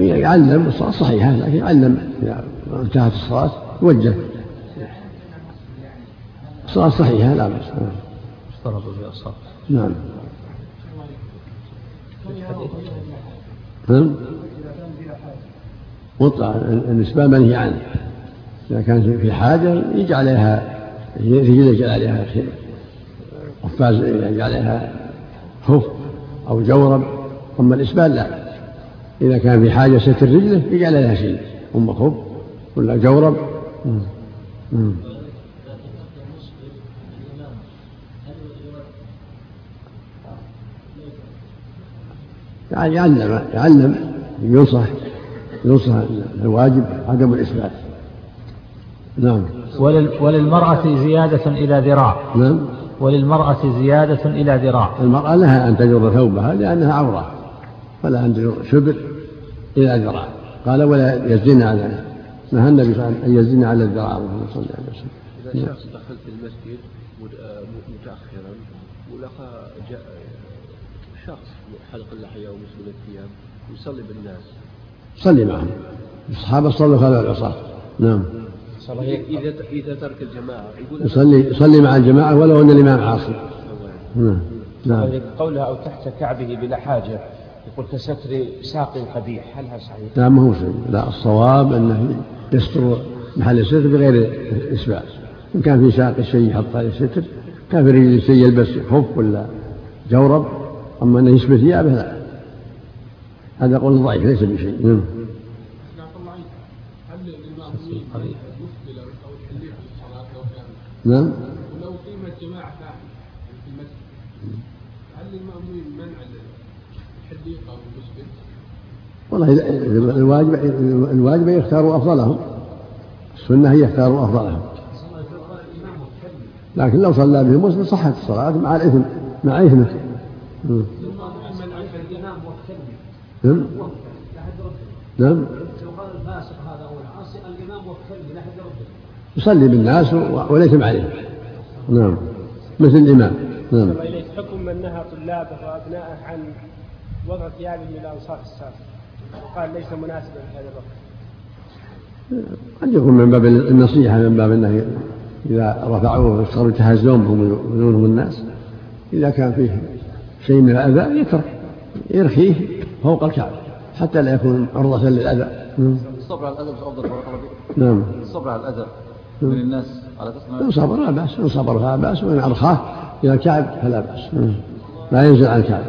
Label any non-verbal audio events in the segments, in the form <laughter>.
يعلم الصلاة صحيحة لكن يعلم إذا انتهت الصلاة يوجه الصلاة صحيحة لا بأس. اشترط في الصلاة. نعم. نعم. مطلع النسبة منهي عنه. إذا كان في حاجة يجعل عليها يجعل عليها قفاز يجعل عليها خف أو جورب أما الإسبال لا. إذا كان في حاجة ستر رجله يجعل عليها شيء. أما خف ولا جورب. يعني يعلم يعلم ينصح ينصح الواجب عدم الإثبات نعم. ولل وللمرأة زيادة إلى ذراع. نعم. وللمرأة زيادة إلى ذراع. المرأة لها أن تجر ثوبها لأنها عورة. فلا أن تجر شبر إلى ذراع قال ولا يزن على نهى النبي صلى الله عليه وسلم أن يزن على الذراع اللهم صل على وسلم. إذا شخص دخل في المسجد متأخرا ولقى جاء شخص حلق اللحية ومسلم الثياب يصلي بالناس. صلي معهم. الصحابة صلوا خلف العصاة نعم. إذا إذا ترك الجماعة يقول يصلي يصلي مع الجماعة ولو أن الإمام عاصي نعم نعم. قولها أو تحت كعبه بلا حاجة. يقول كستر ساق قبيح هل هذا صحيح؟ لا ما هو شيء. لا الصواب أنه يستر محل الستر بغير إسباع إن كان في ساق الشيء يحط عليه الستر كان في رجل الشيء يلبس خف ولا جورب أما أنه يشبه ثيابه لا. هذا قول ضعيف ليس بشيء. نعم. نعم ولو قيمت جماعة في المسجد هل للمأمومين منع الحديقة والمسجد؟ والله الواجب الواجب يختاروا أفضلهم. السنة هي يختاروا أفضلهم. لكن لو صلى بهم مسلم صحت الصلاة مع الإثم مع إثمه. نعم. نعم. يصلي بالناس وليس عليه نعم. مثل الإمام. نعم. إليك حكم من نهى طلابة وأبنائه عن وضع ثيابهم إلى أنصاف الساق وقال ليس مناسبا في هذا الوقت. قد يكون من باب النصيحة من باب أنه إذا رفعوه صاروا يتهزون بهم ويؤذونهم الناس. إذا كان فيه شيء من الأذى يترك يرخيه فوق الكعبة حتى لا يكون عرضة للأذى. الصبر على الأذى أفضل نعم. الصبر على الأذى من الناس على إن صبر لا بأس إن صبر فلا بأس وإن أرخاه إلى الكعب فلا بأس. لا ينزل عن الكعب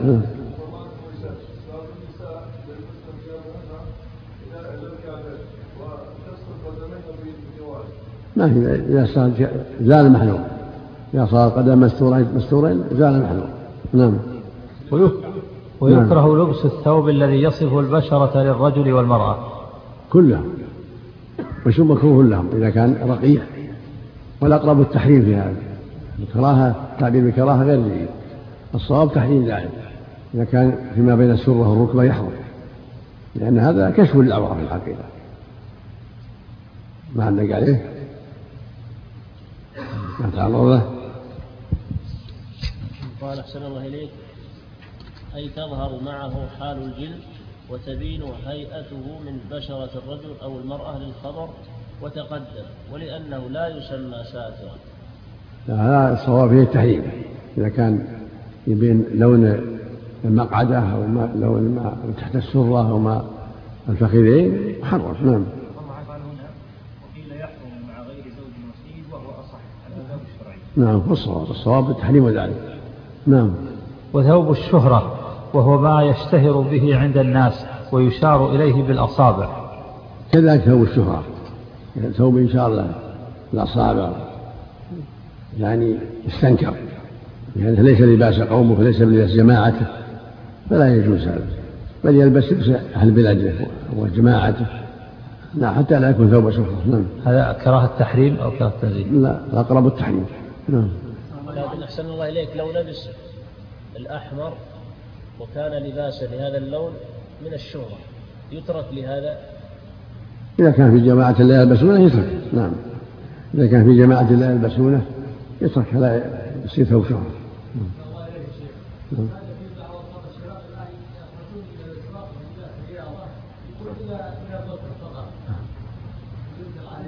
ما في إذا صار زال المحذور إذا صار قدم مستورين مستورين زال المحذور نعم. ويكره نعم. لبس الثوب الذي يصف البشرة للرجل والمرأة. كلهم وشو مكروه لهم؟ إذا كان رقيق. والأقرب التحريم في هذا. الكراهة تعبير بالكراهة غير جيد. الصواب تحريم ذلك إذا كان فيما بين السرة والركبة يحرم. لأن هذا كشف للعورة في الحقيقة. ما عندك عليه؟ ما تعرض له قال أحسن الله إليك. أي تظهر معه حال الجلد وتبين هيئته من بشرة الرجل أو المرأة للخبر وتقدم ولأنه لا يسمى ساترا. لا هذا الصواب فيه التحريم. إذا كان يبين لون المقعدة أو لون ما تحت السرة أو ما الفخذين محرم نعم. نعم الصواب الصواب التحريم ذلك. نعم. وثوب الشهرة وهو ما يشتهر به عند الناس ويشار إليه بالأصابع. كذلك ثوب الشهرة. ثوب إن شاء الله الأصابع يعني يستنكر. يعني ليس لباس قومه فليس لباس جماعته فلا يجوز هذا. بل يلبس لبس أهل بلاده وجماعته. لا حتى لا يكون ثوب شهرة. نعم. هذا كراهة التحريم أو كراهة التنزيل لا الأقرب التحريم. نعم. لكن أحسن الله إليك لو لبس الأحمر وكان لباسا لهذا اللون من الشهرة يترك لهذا؟ إذا كان في جماعة لا يلبسونه يترك نعم. إذا كان في جماعة لا يلبسونه يترك لا يصير ثوب شهرة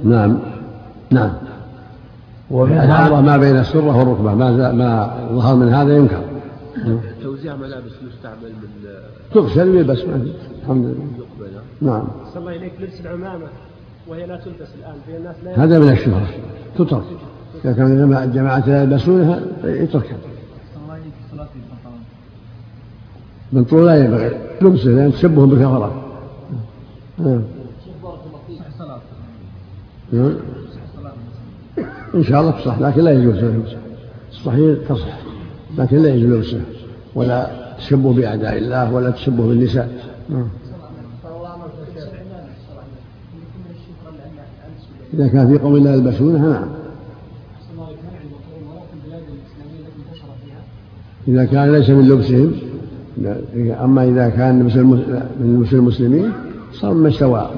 نعم. نعم. ومنها العورة ما بين السرة والركبة. ما ما ظهر من هذا ينكر. توزيع ملابس يستعمل من تغسل ويلبس. الحمد لله. نعم. صلى الله إليك لبس العمامة. وهي لا تلبس الآن في الناس لا هذا من الشهرة. تترك. إذا كان الجماعة- لا يلبسونها يتركها. بنطلون لا ينبغي لبسه لأن تشبه بالكفرة. نعم. إن شاء الله تصح لكن لا يجوز لبسه. الصحيح تصح لكن لا يجوز لبسه. ولا تشبه بأعداء الله ولا تشبه بالنساء. إذا كان في قوم لا يلبسونها نعم. إذا كان ليس من لبسهم أما إذا كان من لبس المسلمين صار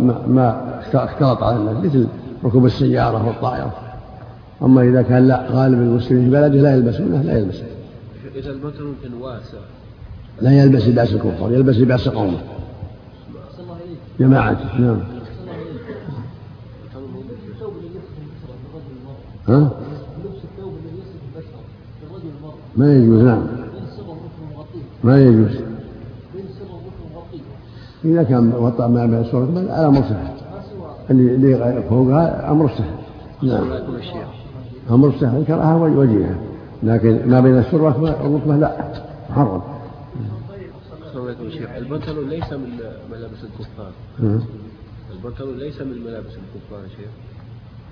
ما- ما اختلط على الناس مثل ركوب السيارة والطائرة. أما إذا كان لا غالب المسلمين في بلده لا يلبسونه لا يلبسه إذا البنطلون كان واسع. لا يلبس لباس الكفار يلبس لباس قومه. جماعته نعم. ها؟ ما يجوز نعم. ما يجوز. إذا كان وطأ ما بين على مرسح اللي اللي فوقها أمر سهل. نعم. الله يكون الشيخ أمر سهل كراهة وجيهة لكن ما بين السرة والركبة لا. محرم. البنطلون ليس من ملابس الكفار. ها؟ البنطلون ليس من ملابس الكفار يا شيخ.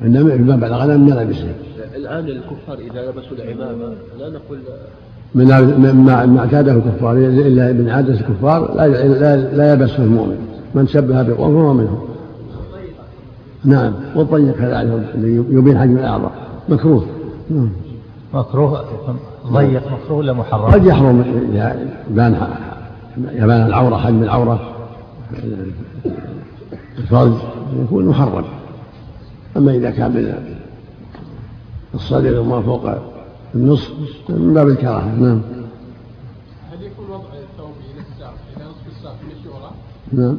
إنما ما بلغ لنا من ملابسه. الآن الكفار إذا لبسوا العمامة لا نقول من ما اعتاده الكفار إلا من عادة الكفار لا لا, لا يلبسه المؤمن. من شبه بقوم فهو منهم. نعم. والطيب كذلك يبين حجم الأعضاء. مكروه. نعم. مكروه؟ ضيق مكروه ولا محرم؟ قد يحرم. إذا يبان يبان العورة حجم العورة. الفرج يكون محرم. أما إذا كان من الصدر وما فوق النصف من باب الكراهة. نعم. هل يكون وضع الثوب إلى الساق إلى نصف الساق من الشهرة؟ نعم.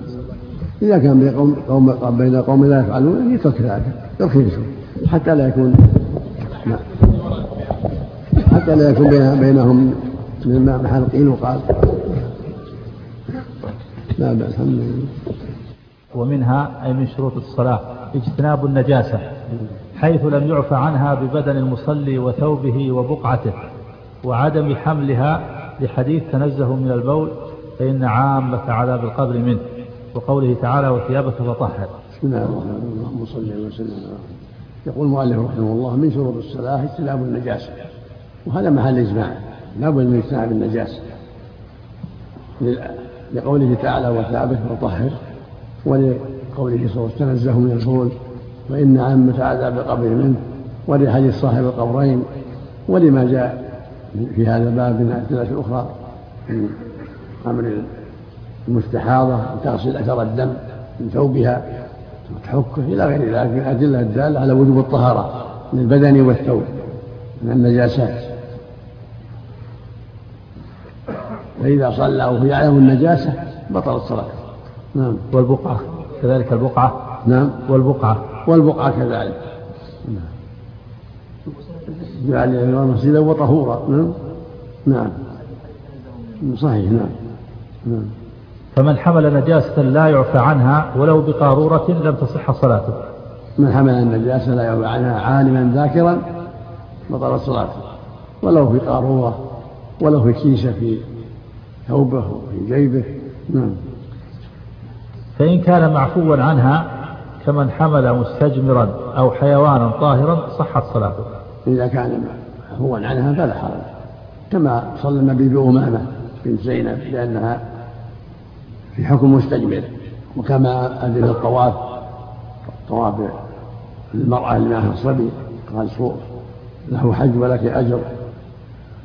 إذا كان بين قوم, قوم بين قوم لا يفعلون يترك ذلك يرخص حتى لا يكون نعم. حتى لا يكون بين- بينهم من محل قيل وقال. لا بأس الحمد لله. ومنها أي من شروط الصلاة اجتناب النجاسة حيث لم يعف عنها ببدن المصلي وثوبه وبقعته وعدم حملها لحديث تنزه من البول فإن عامة عذاب القبر منه. وقوله تعالى وثيابك فطهر. بسم الله الرحمن الرحيم. اللهم صل وسلم على. يقول المؤلف رحمه الله من شروط الصلاة اجتناب النجاسة وهذا محل إجماع لا بد من اجتناب النجاسة. لقوله تعالى وثابت وطهر ولقوله صلى الله عليه وسلم تنزه من البول وإن عامة عذاب القبر منه ولحديث صاحب القبرين. ولما جاء في هذا الباب من الأدلة الأخرى من أمر المستحاضة تغسل أثر الدم من ثوبها وتحكه إلى غير ذلك من الأدلة الدالة على وجوب الطهارة للبدن والثوب من النجاسات. فإذا صلى وهو يعلم النجاسة بطلت صلاته نعم. والبقعة كذلك البقعة. نعم. والبقعة. والبقعة كذلك. جعل الإمام مسجدا وطهورا. نعم. نعم. صحيح. نعم. نعم. فمن حمل نجاسة لا يعفى عنها ولو بقارورة لم تصح صلاته. من حمل النجاسة لا يعفى عنها عالما ذاكرا بطلت صلاته. ولو في قارورة ولو في كيسة في ثوبه وفي جيبه. نعم. فإن كان معفوا عنها كمن حمل مستجمرا أو حيوانا طاهرا صحت صلاته. إذا كان هو عنها فلا حرج. كما صلى النبي بأمامة بنت زينب لأنها في حكم مستجمر وكما أذن الطواف طواف المرأة اللي معها الصبي قال صوف له حج ولك أجر.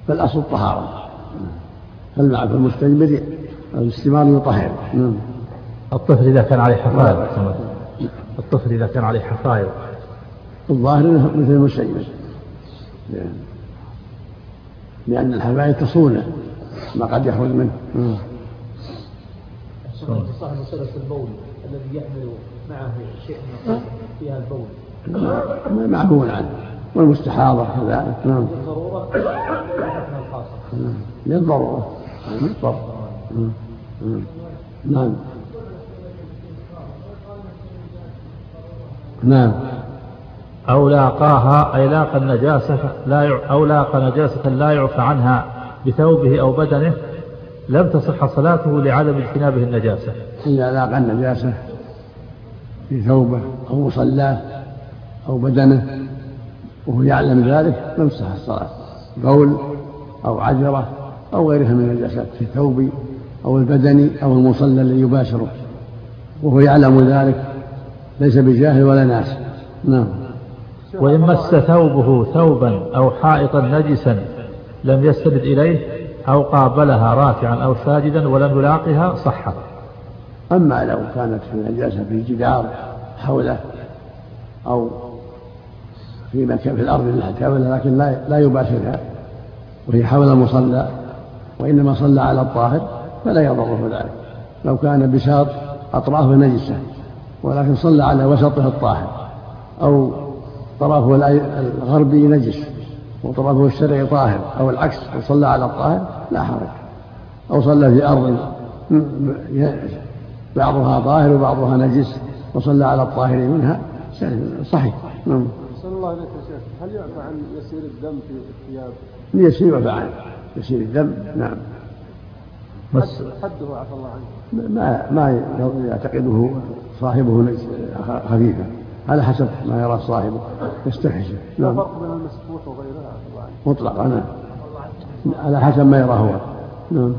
فالأصل الطهارة. فالمع في المستجمر الاستمار يطهر. نعم. الطفل إذا كان عليه حفايض. الطفل إذا كان عليه حفايض. الظاهر مثل المستجمر لأن, لأن الحفاية تصونه ما قد يخرج منه. نعم. صاحب مسألة البول الذي يحمل معه شيء من فيها البول. معفو عنه. والمستحاضة كذلك. نعم. للضرورة. نعم. للضرورة. للضرورة. نعم. نعم. أو لاقاها أي لاقى النجاسة لا يع... أو لاقى نجاسة لا يعفى عنها بثوبه أو بدنه لم تصح صلاته لعدم اجتنابه النجاسة. إذا لاقى النجاسة في ثوبه أو مصلاه أو بدنه وهو يعلم ذلك لم تصح الصلاة. بول أو عجرة أو غيرها من النجاسات في الثوب أو البدن أو المصلى الذي يباشره وهو يعلم ذلك ليس بجاهل ولا ناس. نعم. وإن مس ثوبه ثوبا أو حائطا نجسا لم يستند إليه أو قابلها رافعا أو ساجدا ولم يلاقها صحت أما لو كانت في نجاسة في جدار حوله أو في مكان في الأرض حوله لكن لا لا يباشرها وهي حول المصلى وإنما صلى على الطاهر فلا يضره ذلك. لو كان بساط أطرافه نجسة ولكن صلى على وسطه الطاهر أو طرفه الغربي نجس وطرفه الشرعي طاهر أو العكس وصلى على الطاهر لا حرج. أو صلى في أرض بعضها طاهر وبعضها نجس وصلى على الطاهر منها صحيح. نعم. الله عليك يا شيخ. هل يعفى عن يسير الدم في الثياب؟ يسير يعفى عنه يسير الدم نعم. بس حده عفى الله عنه. ما ما يعتقده صاحبه خفيفا على حسب ما يرى صاحبه. يستحسن. نعم. فرق بين المسفوح وغيرها. مطلقا نعم. على حسب ما يرى هو. نعم.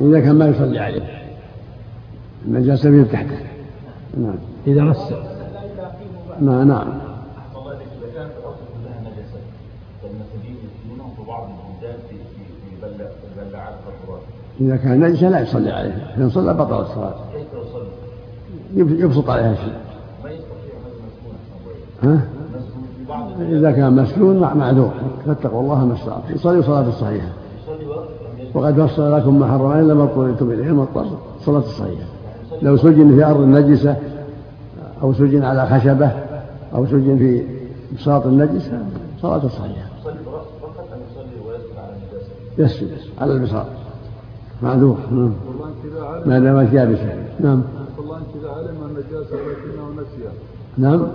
إذا كان ما يصلي عليه. النجاسة من تحته. نعم. إذا مس. نعم نعم. إذا كان نجسا لا يصلي عليه. إذا صلى بطل الصلاة. يبسط عليها شيء. ها؟ إذا كان مسنون معذور. فاتقوا الله ما استطعتم. يصلي صلاة الصحيحة وقد فصل لكم ما حرم إلا ما اضطررتم إليه المضطر صلاة الصحيحة لو سجن في أرض نجسة أو سجن على خشبة أو سجن في بساط النجسة صلاة الصحيحة يسجد على البساط. معذور. نعم. ما دامت يابسة نعم. والله إذا علم النجاسة لكنه نسيها نعم.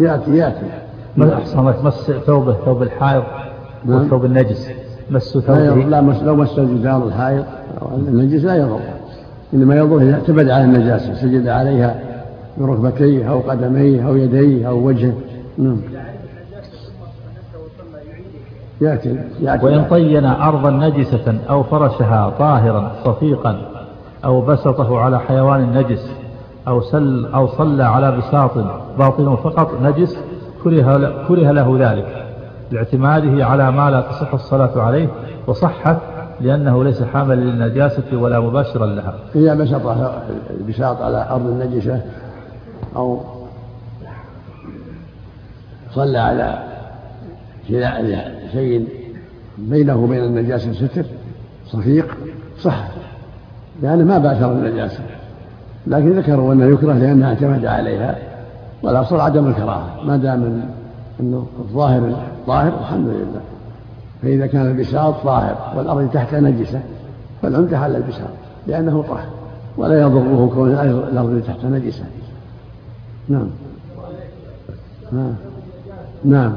يأتي يأتي. ما أحسن مس ثوبه ثوب الحائض نعم. والثوب النجس. مس لا ثوبه لا مس لو مس الجدار الحائط أو النجس لا يضر. إنما يضر إذا اعتمد على النجاسة سجد عليها بركبتيه أو قدميه أو يديه أو وجهه. نعم. يأتي يأتي. وإن طين أرضا نجسة أو فرشها طاهرا صفيقا أو بسطه على حيوان نجس أو سل أو صلى على بساط باطن فقط نجس كره كره له ذلك لاعتماده على ما لا تصح الصلاة عليه وصحت لأنه ليس حاملا للنجاسة ولا مباشرا لها. إذا بسط البساط على أرض نجسة أو صلى على شيء بينه وبين النجاسة ستر صفيق صح. لأنه ما باشر النجاسة. لكن ذكروا أنه يكره لأنها اعتمد عليها والأصل عدم الكراهة. ما دام أنه الظاهر ظاهر الحمد لله. فإذا كان البساط طاهر والأرض تحت نجسة فالعمدة على البساط لأنه طاهر. ولا يضره كون الأرض تحت نجسة. نعم. نعم. نعم.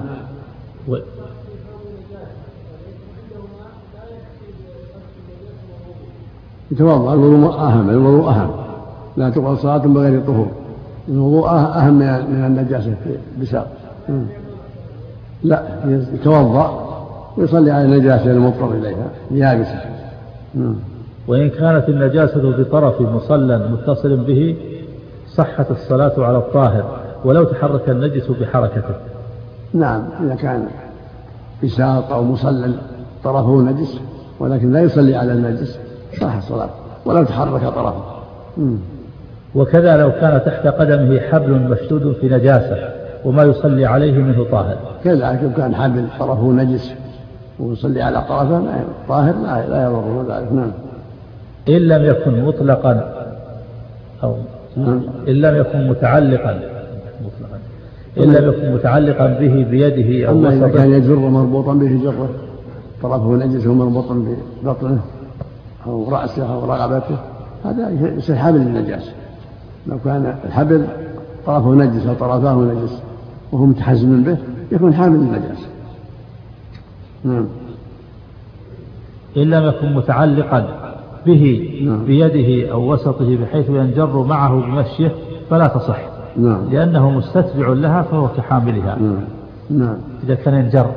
يتوضأ الوضوء أهم الوضوء أهم. لا تقبل صلاة بغير طهور الوضوء أهم من النجاسة في البساط لا يتوضأ ويصلي على النجاسة المضطر إليها يابسة. وإن كانت النجاسة بطرف مصلى متصل به صحت الصلاة على الطاهر ولو تحرك النجس بحركته. نعم إذا كان بساط أو مصلى طرفه نجس ولكن لا يصلي على النجس. صح الصلاة ولو تحرك طرفه. وكذا لو كان تحت قدمه حبل مشدود في نجاسة وما يصلي عليه منه طاهر. كذلك لو كان حبل طرفه نجس ويصلي على طرفه طاهر لا لا يضره ذلك. نعم. إن لم يكن مطلقا أو نعم. إن لم يكن متعلقا مطلقا. إن لم يكن متعلقا به بيده أو أما إذا كان يجر مربوطا به جره طرفه نجس مربوطا ببطنه. أو رأسه أو رقبته هذا يصير حامل للنجاسة لو كان الحبل طرفه نجس أو طرفاه نجس وهو متحزم به يكون حامل للنجاسة نعم. إن لم يكن متعلقا به نعم. بيده أو وسطه بحيث ينجر معه بمشيه فلا تصح. نعم. لأنه مستتبع لها فهو كحاملها. نعم. نعم. إذا كان ينجر.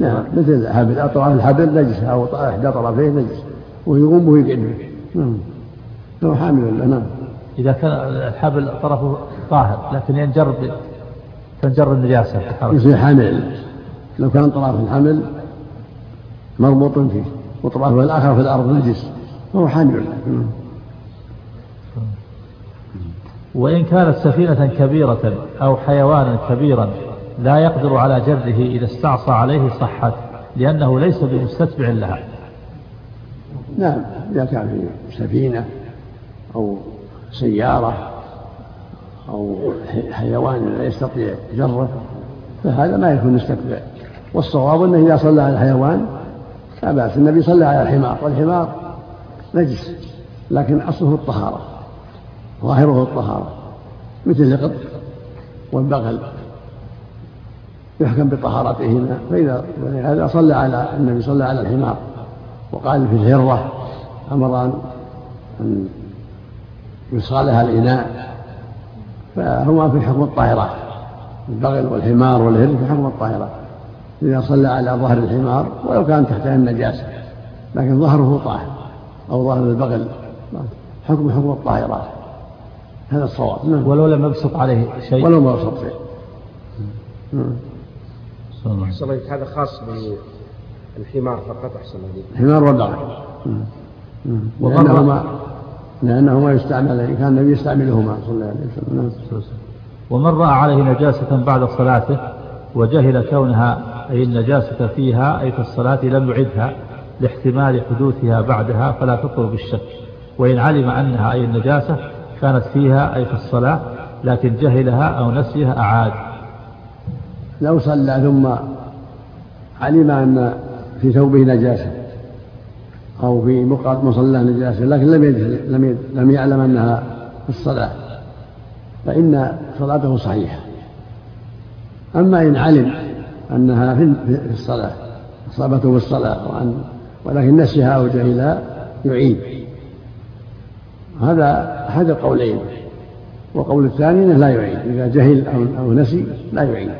نعم. مثل الحبل أطراف الحبل نجس أو إحدى طرفيه نجس. ويقوم به يقعد نعم هو حامل له نعم إذا كان الحبل طرفه طاهر لكن ينجر. تنجر النجاسة. يصير حامل لو كان طرف الحمل مربوط فيه وطرفه الآخر في الأرض نجس فهو حامل له نعم. وإن كانت سفينة كبيرة أو حيوانا كبيرا لا يقدر على جره إذا استعصى عليه صحت لأنه ليس بمستتبع لها نعم إذا كان في سفينة أو سيارة أو حيوان لا يستطيع جره فهذا ما يكون مستتبع والصواب أنه إذا صلى على الحيوان لا بأس النبي صلى على الحمار والحمار نجس لكن أصله الطهارة ظاهره الطهارة مثل القط والبغل يحكم بطهارتهما. فإذا ولهذا صلى على النبي صلى على الحمار. وقال في الهرة أمر أن يصالها الإناء فهما في حكم الطاهرات البغل والحمار والهر في حكم الطاهرات إذا صلى على ظهر الحمار ولو كان تحتها النجاسة لكن ظهره طاهر أو ظهر البغل حكم حكم الطاهرات هذا الصواب. نعم. ولو لم يبسط عليه شيء. ولو ما وصف شيء نعم. صلى الله عليه أحسن الله هذا خاص بالحمار فقط أحسن الله الحمار والبغل نعم. نعم. لأنهما لأنهما يستعمل كان النبي يستعملهما صلى الله عليه وسلم نعم. وسلم ومن رأى عليه نجاسة بعد صلاته وجهل كونها أي النجاسة فيها أي في الصلاة لم يعدها لاحتمال حدوثها بعدها فلا تطلب بالشك وإن علم أنها أي النجاسة كانت فيها أي في الصلاة لكن جهلها أو نسيها أعاد لو صلى ثم علم أن في ثوبه نجاسة أو في مصلى نجاسة لكن لم لم لم يعلم أنها في الصلاة فإن صلاته صحيحة. أما إن علم أنها في الصلاة أصابته في وأن ولكن نسيها أو جهلها يعيد هذا أحد القولين. وقول الثاني أنه لا يعيد إذا جهل أو نسي لا يعيد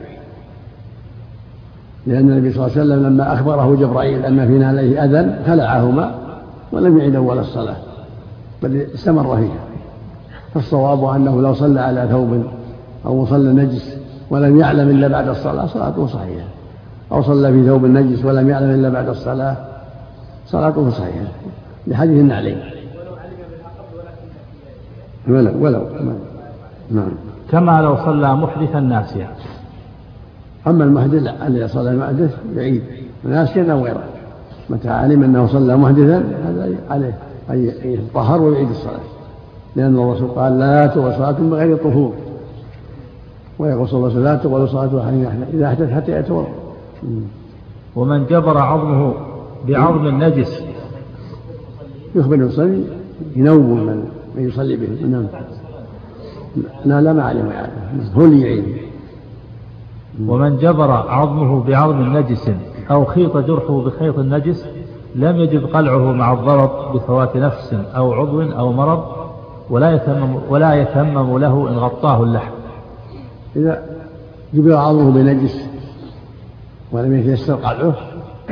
لأن النبي صلى الله عليه وسلم لما أخبره جبرائيل أن في نعليه أذى خلعهما ولم يعد أول الصلاة بل استمر فيها. فالصواب أنه لو صلى على ثوب أو صلى نجس ولم يعلم إلا بعد الصلاة صلاته صحيحة. أو صلى في ثوب نجس ولم يعلم إلا بعد الصلاة صلاته صحيحة. لحديث النعلين. ولو ولو. نعم. كما لو صلى محدثا ناسيا. أما المحدث الذي صلى المحدث يعيد ناسيا أو غيره متى علم أنه صلى محدثا هذا عليه أن يتطهر ويعيد الصلاة. لأن الرسول قال لا تقبل صلاة بغير طهور. ويقول صلى الله عليه وسلم لا تقبل صلاة أحد إذا أحدث حتى يتوضأ. ومن جبر عظمه بعظم النجس. يخبر المصلي ينوم من من يصلي به نعم لا لا ما علم هو اللي يعيد. ومن جبر عظمه بعظم نجس أو خيط جرحه بخيط النجس لم يجب قلعه مع الضرب بفوات نفس أو عضو أو مرض ولا يتمم, ولا يتمم له إن غطاه اللحم. إذا جبر عظمه بنجس ولم يتيسر قلعه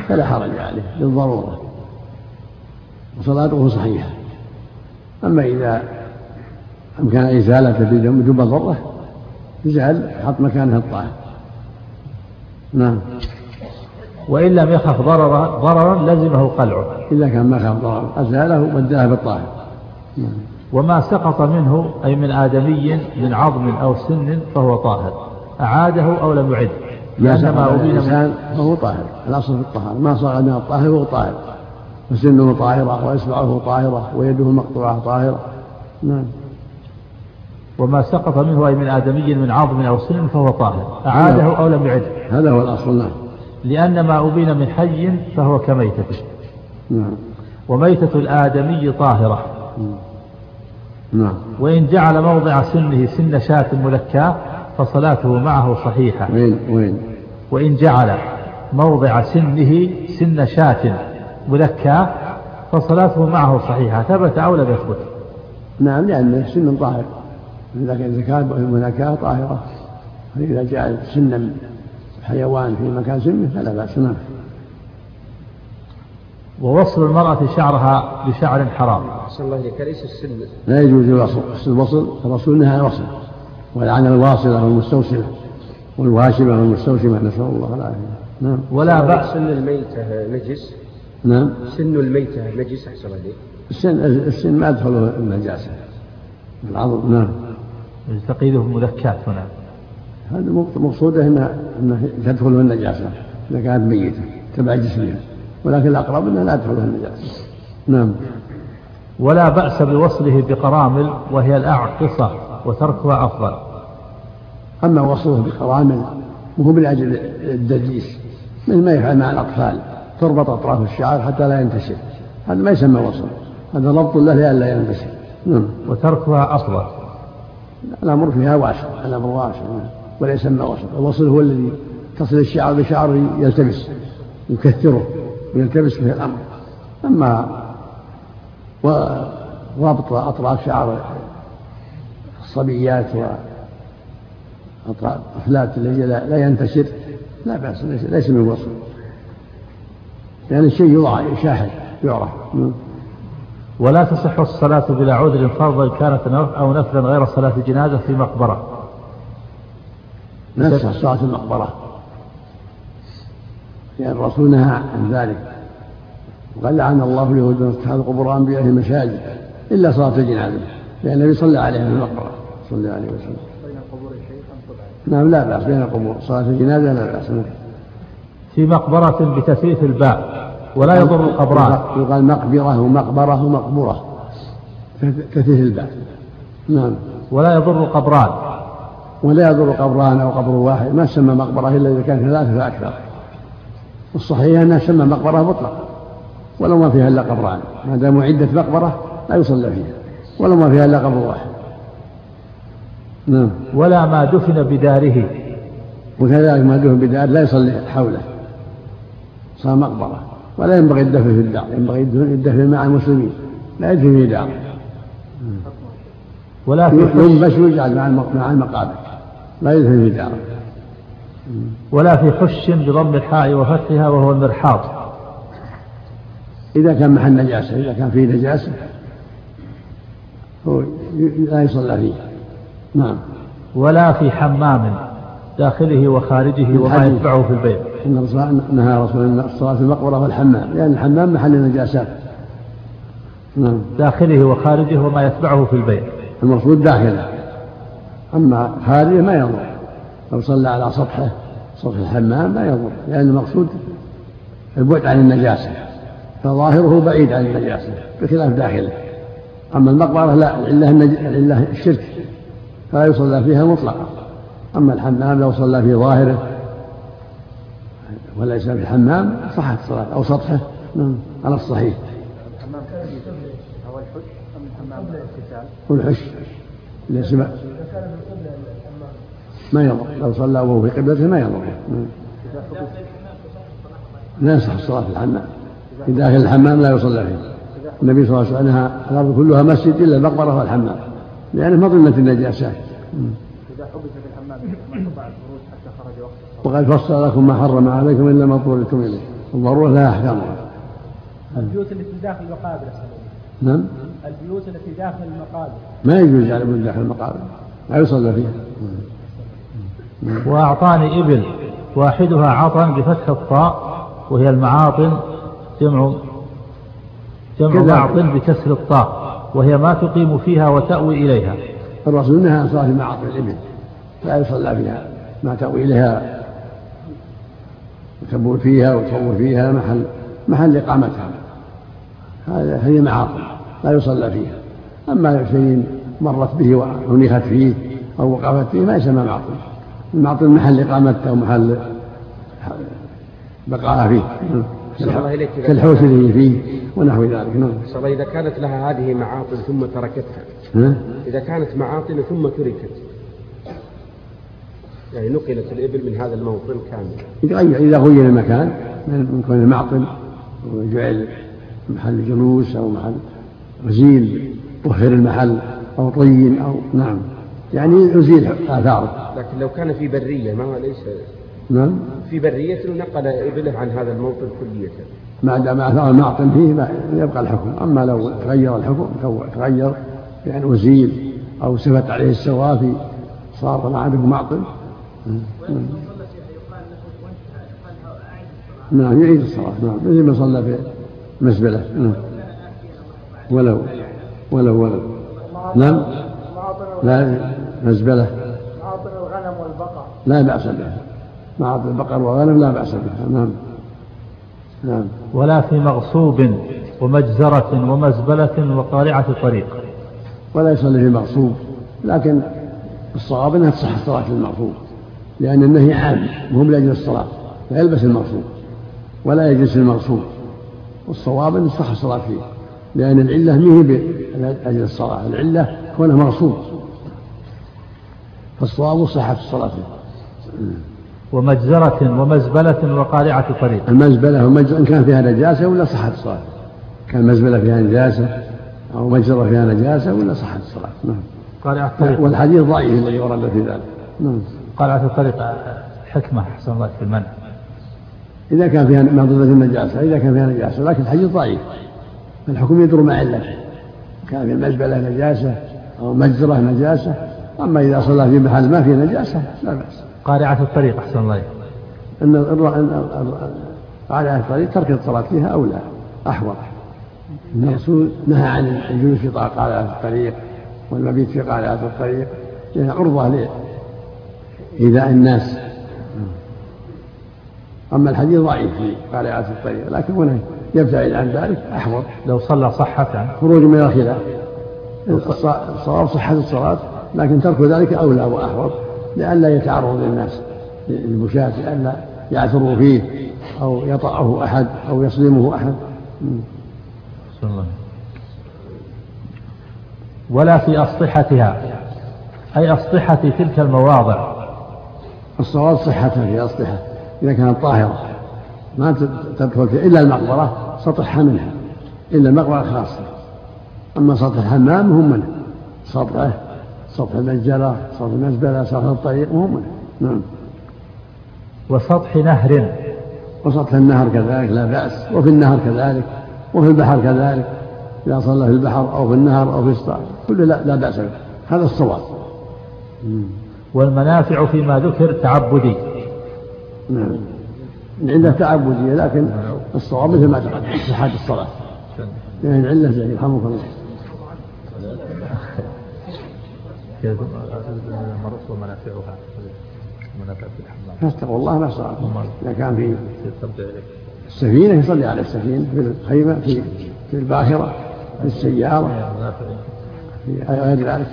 فلا حرج عليه للضرورة وصلاته صحيحة. أما إذا أمكن إزالته بجب ضرة يجعل حط مكانه الطاهر نعم. وإن لم يخف ضررا ضررا لزمه قلعه إذا كان ما خاف ضررا. أزاله وبدله بالطاهر نعم. وما سقط منه أي من آدمي من عظم أو سن فهو طاهر. أعاده أو لم يعد. ما سقط من الإنسان فهو طاهر. الأصل في الطهارة. ما صار من الطاهر فهو طاهر. وسنه طاهرة وإصبعه طاهرة ويده مقطوعة طاهرة. نعم. وما سقط منه أي من آدمي من عظم أو سن فهو طاهر. أعاده أو لم يعده. هذا هو الأصل نعم. لأن ما أبين من حي فهو كميتته. نعم. وميتة الآدمي طاهرة. نعم. وإن جعل موضع سنه سن شاة ملكاة فصلاته معه صحيحة. وين وين؟ وإن جعل موضع سنه سن شاة ملكاة فصلاته معه صحيحة. ثبت أو لم يثبت. نعم لأنه سن طاهر. إذا كان إذا كان المناكاة طاهرة. فإذا جعل سنا حيوان في مكان سنه فلا بأس نعم ووصل المرأة شعرها بشعر حرام. أحسن الله إليك أليس السن. لا يجوز الوصل. الوصل الرسول نهى عن الوصل. ولعن الواصلة والمستوصلة والواشمة والمستوشمة نسأل الله العافية. نعم. ولا بأس. سن الميتة نجس. نعم. سن الميتة نجس. أحسن الله إليك. السن السن ما يدخله النجاسة العظم نعم. تقييده ملكات هنا. هذا مقصوده انها إنها تدخله النجاسة إذا كانت ميتة تبع جسمها. ولكن الأقرب أنها لا تدخلها النجاسة. نعم. ولا بأس بوصله بقرامل وهي الأعقصة وتركها أفضل. أما وصله بقرامل وهو من أجل الدجيس مثل ما يفعل مع الأطفال تربط أطراف الشعر حتى لا ينتشر. هذا ما يسمى وصل. هذا ضبط له لئلا ينتشر. نعم. وتركها أفضل. الأمر فيها واسع الأمر واسع. ولا يسمى وصل الوصل هو الذي تصل الشعر بشعر يلتبس يكثره ويلتبس به الأمر. أما وربط أطراف شعر الصبيات وأطراف أفلات الذي لا ينتشر لا بأس ليس من وصف لأن يعني الشيء يوضع يشاهد يعرف. ولا تصح الصلاة بلا عذر فرضا كانت أو نفلا غير صلاة جنازة في مقبرة. نفس صلاة المقبرة. لأن الرسول نهى عن ذلك. وقال لعن الله اليهود من اتخذوا قبور انبيائهم مساجد إلا صلاة الجنازة لأن النبي صلى عليه في المقبرة. صلى الله عليه وسلم. نعم لا بأس بين القبور. صلاة الجنازة لا بأس في مقبرة بتثليث الباء. ولا يضر القبران يقال مقبرة ومقبرة ومقبرة. تثليث الباء نعم. ولا يضر القبران ولا يضر قبران أو قبر واحد. ما سمى مقبرة إلا إذا كان ثلاثة فأكثر الصحيح أنها سمى مقبرة مطلقة. ولو ما فيها إلا قبران. ما دام عدة مقبرة لا يصلى فيها. ولو ما فيها إلا قبر واحد. نعم. ولا ما دفن بداره. وكذلك ما دفن بدار لا يصلي حوله. صار مقبرة. ولا ينبغي الدفن في الدار ينبغي الدفن مع المسلمين لا يدفن في دار. ولا في ينبش ويجعل مع المقابر لا يدفن في دار. ولا في حش بضم الحاء وفتحها وهو المرحاض. إذا كان محل نجاسة إذا كان فيه نجاسة هو لا يصلى فيه. نعم. ولا في حمام داخله وخارجه وما يتبعه في البيت. إن الرسول نهى رسول الله الصلاة في المقبرة والحمام لأن الحمام محل النجاسات. نعم. داخله وخارجه وما يتبعه في البيت. المقصود داخله. أما خارجه ما يضر. لو صلى على سطحه سطح الحمام ما يضر لأن المقصود البعد عن النجاسة. فظاهره بعيد عن النجاسة بخلاف داخله. أما المقبرة لا العلة العلة الشرك. فلا يصلى فيها مطلقا. أما الحمام لو صلى في ظاهره وليس في الحمام صحت الصلاة أو سطحه. نعم على الصحيح. والحش ليس ما يضر. لو صلى وهو في قبلته ما يضر. نعم. لا يصح الصلاة في الحمام. في داخل الحمام لا يصلى فيه. النبي صلى الله عليه وسلم الأرض كلها مسجد إلا المقبره والحمام. لأنه مظنه النجاسات إذا حبس في الحمام ما الخروج حتى خرج وقت وقد فصل لكم ما حرم عليكم إلا ما اضطررتم إليه. الضرورة لها احكامها البيوت التي داخل المقابر نعم. البيوت التي داخل المقابر. ما يجوز على من داخل المقابر. لا يصلى فيها. وأعطاني إبل واحدها عطن بفتح الطاء وهي المعاطن جمع جمع معط بكسر الطاء وهي ما تقيم فيها وتأوي إليها. الرسول نهى عن صلاة معاطن الإبل. لا يصلى فيها ما تأوي إليها. تبول فيها وتصور فيها محل محل إقامتها. هذا هي معاصي لا يصلى فيها. أما شيء مرت به وأنيخت فيه أو وقفت فيه ما يسمى معطل المعطل محل إقامتها أو محل بقاءها فيه. كالحوش اللي فيه ونحو ذلك. نعم. إذا كانت لها هذه معاطل ثم تركتها. ها؟ إذا كانت معاطل ثم تركت. يعني نقلت الإبل من هذا الموطن كامل. إذا غير المكان من كون المعطل وجعل محل جلوس أو محل غزيل طهر المحل أو طين أو نعم. يعني يزيل آثاره. لكن لو كان في برية ما ليس نعم. في برية نقل إبله عن هذا الموطن كلية. ما دام آثار المعطن فيه يبقى الحكم. أما لو تغير الحكم تغير يعني أزيل أو سفت عليه السوافي صار ما عنده معطن نعم يعيد الصلاة. نعم مثل ما صلى في مزبلة نعم. ولو ولو ولو نعم. لا مزبلة معاطن الغنم والبقر لا بأس بها معاطن البقر والغنم لا بأس بها نعم. نعم. ولا في مغصوب ومجزرة ومزبلة وقارعة طريق. ولا يصلي في المغصوب لكن الصواب إنها تصح الصلاة في المغصوب. لأن النهي عام مو لاجل الصلاة فيلبس المغصوب ولا يجلس المغصوب والصواب أن تصح الصلاة فيه لأن العلة ما هي لاجل الصلاة العلة كونه مغصوب فالصواب صحة الصلاة فيه. ومجزرة ومزبلة وقارعة طريق المزبلة والمجزرة إن كان فيها نجاسة ولا صحت الصلاة؟ كان مزبلة فيها نجاسة أو مجزرة فيها نجاسة ولا صحت الصلاة؟ نعم. قارعة الطريق والحديث ضعيف الذي ورد في ذلك. نعم. قارعة الطريق حكمة أحسن الله في المنع إذا كان فيها مضرة النجاسة إذا كان فيها نجاسة لكن الحديث ضعيف. الحكم يدور مع علته كان في المزبلة نجاسة أو مجزرة نجاسة أما إذا صلى في محل ما فيه نجاسة لا بأس. قارعة الطريق أحسن الله. أن قارعة الطريق ترك الصلاة فيها أولى أحوط. الرسول نهى عن الجلوس في قارعة الطريق والمبيت في قارعة الطريق لأنها عرضة لإيذاء الناس. أما الحديث ضعيف في قارعة الطريق لكن هنا يبتعد عن ذلك أحوط. لو صلى صحة. خروج من الخلاف. الصواب صحة الصلاة لكن ترك ذلك أولى وأحوط لئلا يتعرض للناس للمشاة لئلا يعثروا فيه أو يطأه أحد أو يصدمه أحد. الله ولا في أسطحتها أي أسطحة تلك المواضع. الصواب صحتها في أسطحة إذا كانت طاهرة. ما تدخل فيها إلا المقبرة سطحها منها إلا المقبرة خاصة أما سطح الحمام هم منه سطحه سطح المجرة سطح المزبلة سطح الطريق مهم منه نعم. وسطح نهر وسطح النهر كذلك لا بأس. وفي النهر كذلك وفي البحر كذلك. إذا صلى في البحر أو في النهر أو في الصحر كله لا, لا بأس به. هذا الصواب. والمنافع فيما ذكر تعبدي. نعم. عنده تعبدية لكن الصواب مثل ما تقدم. صحة الصلاة. لأن العلة زي يرحمك الله ومنافعها منافع في <laughs> الحمام نستغفر الله ما صار إذا كان في السفينة يصلي على السفينة في الخيمة في في الباخرة في السيارة في غير ذلك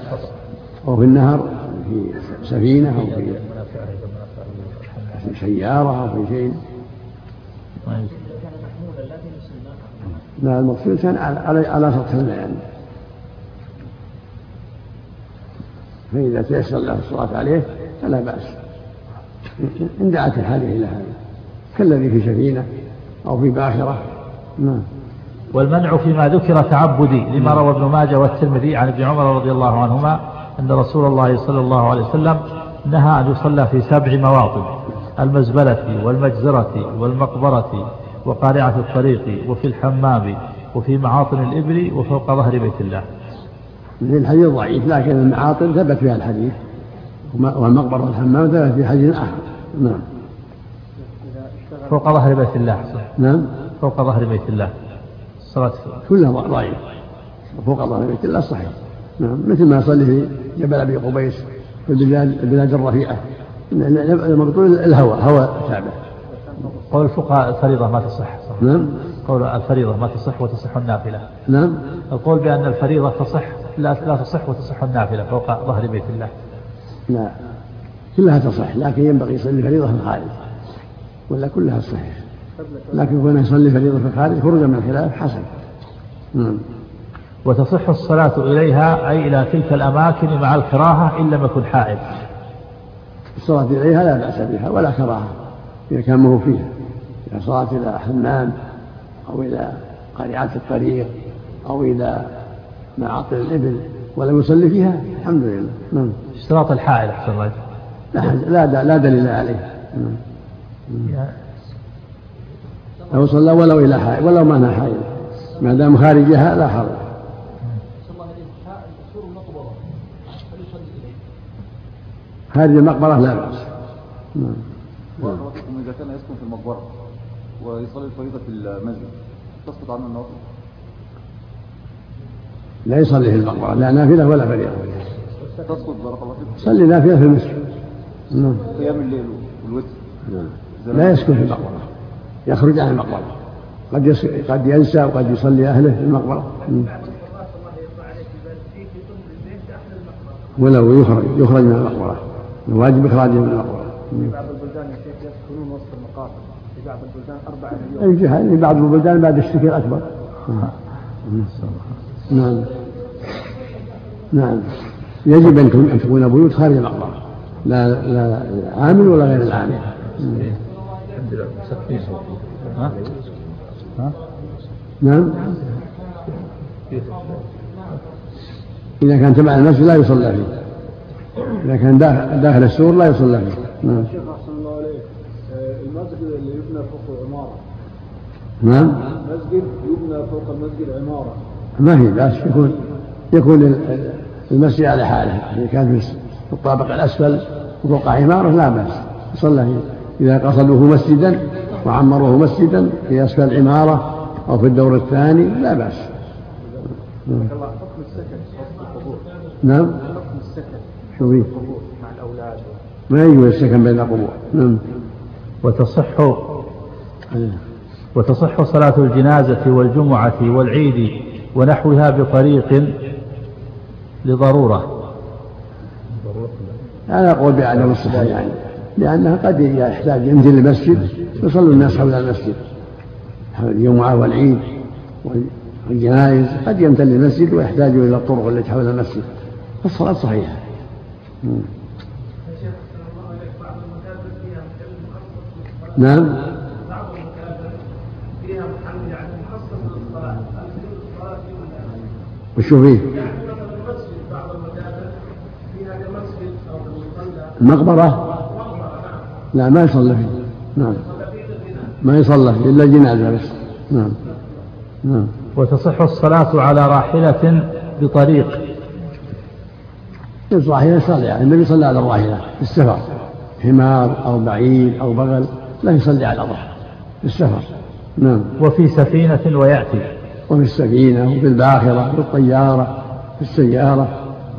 أو في النهر. في سفينة أو في سيارة أو في شيء. لا المقصود كان على على سطح الماء فإذا تيسر له الصلاة عليه فلا بأس. إن دعت الحاجة إلى هذا. كالذي في سفينة أو في باخرة. نعم. والمنع فيما ذكر تعبدي لما روى ابن ماجه والترمذي عن ابن عمر رضي الله عنهما أن رسول الله صلى الله عليه وسلم نهى أن يصلى في سبع مواطن المزبلة والمجزرة والمقبرة وقارعة الطريق وفي الحمام وفي معاطن الإبل وفوق ظهر بيت الله. الحديث ضعيف لكن المعاطن ثبت فيها الحديث والمقبرة والحمام ثبت في حديث آخر. نعم. فوق ظهر بيت الله. نعم. فوق ظهر بيت الله. الصلاة كلها ضعيف. فوق ظهر بيت الله صحيح. نعم مثل ما يصلي في جبل أبي قبيس في البلاد البلاد الرفيعة. المقصود الهوى هوى تابع قول الفقهاء الفريضة ما تصح. صح. نعم. قول الفريضة ما تصح وتصح النافلة. نعم. القول بأن الفريضة تصح لا لا تصح وتصح النافلة فوق ظهر بيت الله. لا. كلها تصح لكن ينبغي يصلي فريضة في الخارج. ولا كلها صحيح. لكن كونه يصلي فريضة في الخارج خروجا من الخلاف حسن. نعم. وتصح الصلاة إليها أي إلى تلك الأماكن مع الكراهة إن لم يكن حائل الصلاة إليها لا بأس بها ولا كراهة إذا كان ما هو فيها. إذا صلت إلى حمام أو إلى قارعات الطريق أو إلى معاطل الإبل ولم يصلي فيها الحمد لله. نعم. اشتراط الحائل أحسن الله لا لا لا دليل عليه. نعم. لو صلى ولو إلى حائل ولو ما أنا حائل ما دام خارجها لا حرج. خارج المقبرة لا بأس. نعم. إذا كان يسكن في المقبرة ويصلي الفريضة في المسجد تسقط عنه النوافل؟ لا يصلي في المقبرة لا نافلة ولا فريضة. تسقط بارك الله فيكم صلي نافلة في المسجد. نعم. قيام الليل والوتر. لا يسكن في المقبرة. يخرج عن المقبرة. قد يس... قد ينسى وقد يصلي أهله في المقبرة. مم. ولو يخرج يخرج من المقبرة. الواجب إخراجه من المقبرة مم. بعض البلدان يا شيخ يسكنون وسط المقابر في بعض البلدان أربعة مليون. أي جهة في بعض البلدان بعد الشرك الأكبر. مم. نعم. نعم. يجب أن تكون- أن تكون بيوت خارج المقبرة لا لا عامل ولا غير العامل. مم. ها؟ ها؟ نعم. إذا كان تبع المسجد لا يصلى فيه. إذا كان داخل, داخل السور لا يصلى فيه نعم شيخ أحسن الله عليك آه، المسجد اللي يبنى فوق عمارة نعم مسجد يبنى فوق المسجد عمارة ما في بأس يكون يكون ال- المسجد على حاله إذا كان في الطابق الأسفل وفوق عمارة لا بأس يصلى فيه إذا قصدوه مسجدا وعمروه مسجدا في أسفل العمارة أو في الدور الثاني لا بأس نعم. مع الأولاد ما يجوز السكن بين القبور. نعم. وتصح وتصح صلاة الجنازة والجمعة والعيد ونحوها بطريق لضرورة. أنا أقول بعدم الصحة يعني. لأنها قد يحتاج ينزل المسجد يصلي الناس حول المسجد. حول الجمعة والعيد والجنائز قد يمتلئ المسجد ويحتاج إلى الطرق التي حول المسجد. فالصلاة صحيحة. نعم. وشو فيه؟ المقبرة لا ما يصلى فيه. نعم. ما يصلى فيه إلا جنازة بس. نعم. نعم. وتصح الصلاة على راحلة بطريق. الراحلة يصلي يعني النبي صلى على الراحلة في السفر. حمار أو بعير أو بغل لا يصلي على ظهر في السفر. نعم. وفي سفينة ويأتي. وفي السفينة وفي الباخرة في الطيارة في السيارة.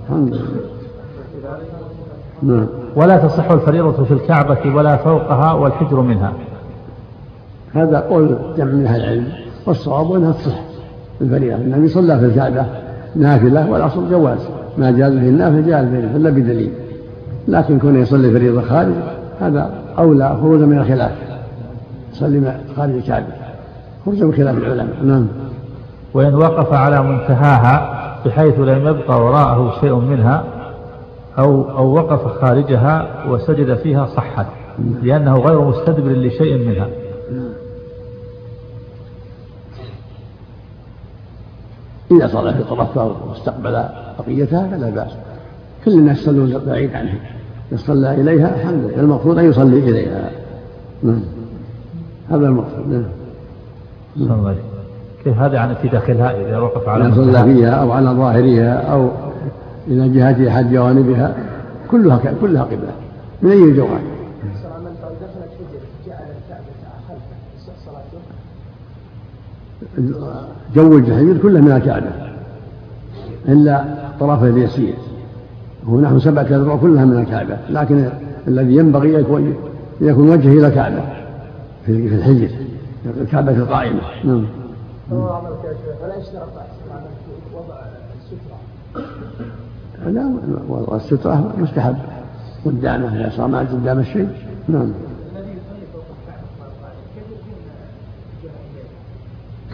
الحمد لله. نعم. ولا تصح الفريضة في الكعبة ولا فوقها والحجر منها. هذا قول جمع من أهل العلم والصواب أنها تصح الفريضة. النبي صلى في الكعبة نافلة والاصل جواز. ما جاز به النافله جاز به إلا بدليل. لكن كونه يصلي فريضه خارج هذا أولى خروجا من الخلاف. يصلي خارج الكعبة خروجا من خلاف العلماء. نعم. وإن وقف على منتهاها بحيث لم يبقى وراءه شيء منها أو أو وقف خارجها وسجد فيها صحت لأنه غير مستدبر لشيء منها. إذا صلى في طرفها واستقبل بقيتها فلا بأس. كل الناس يصلون بعيد عنها يصلى إليها الحمد لله المقصود أن يصلي إليها. نعم. هذا المقصود. نعم. صلى الله. كيف هذا يعني في داخلها إذا وقف على إذا صلى فيها أو على ظاهرها أو إلى جهة أحد جوانبها كلها كلها قبلة. من أي جوانب؟ جو الجحيم كلها من الكعبة إلا طرفه اليسير. هو نحو سبعة أذرع كلها من الكعبة لكن الذي ينبغي يكون يكون وجهه إلى الكعبة في الحجر. الكعبة القائمة. نعم. يشترط وضع السترة. لا وضع السترة مستحب. قدامه إذا صار ما قدام الشيء نعم.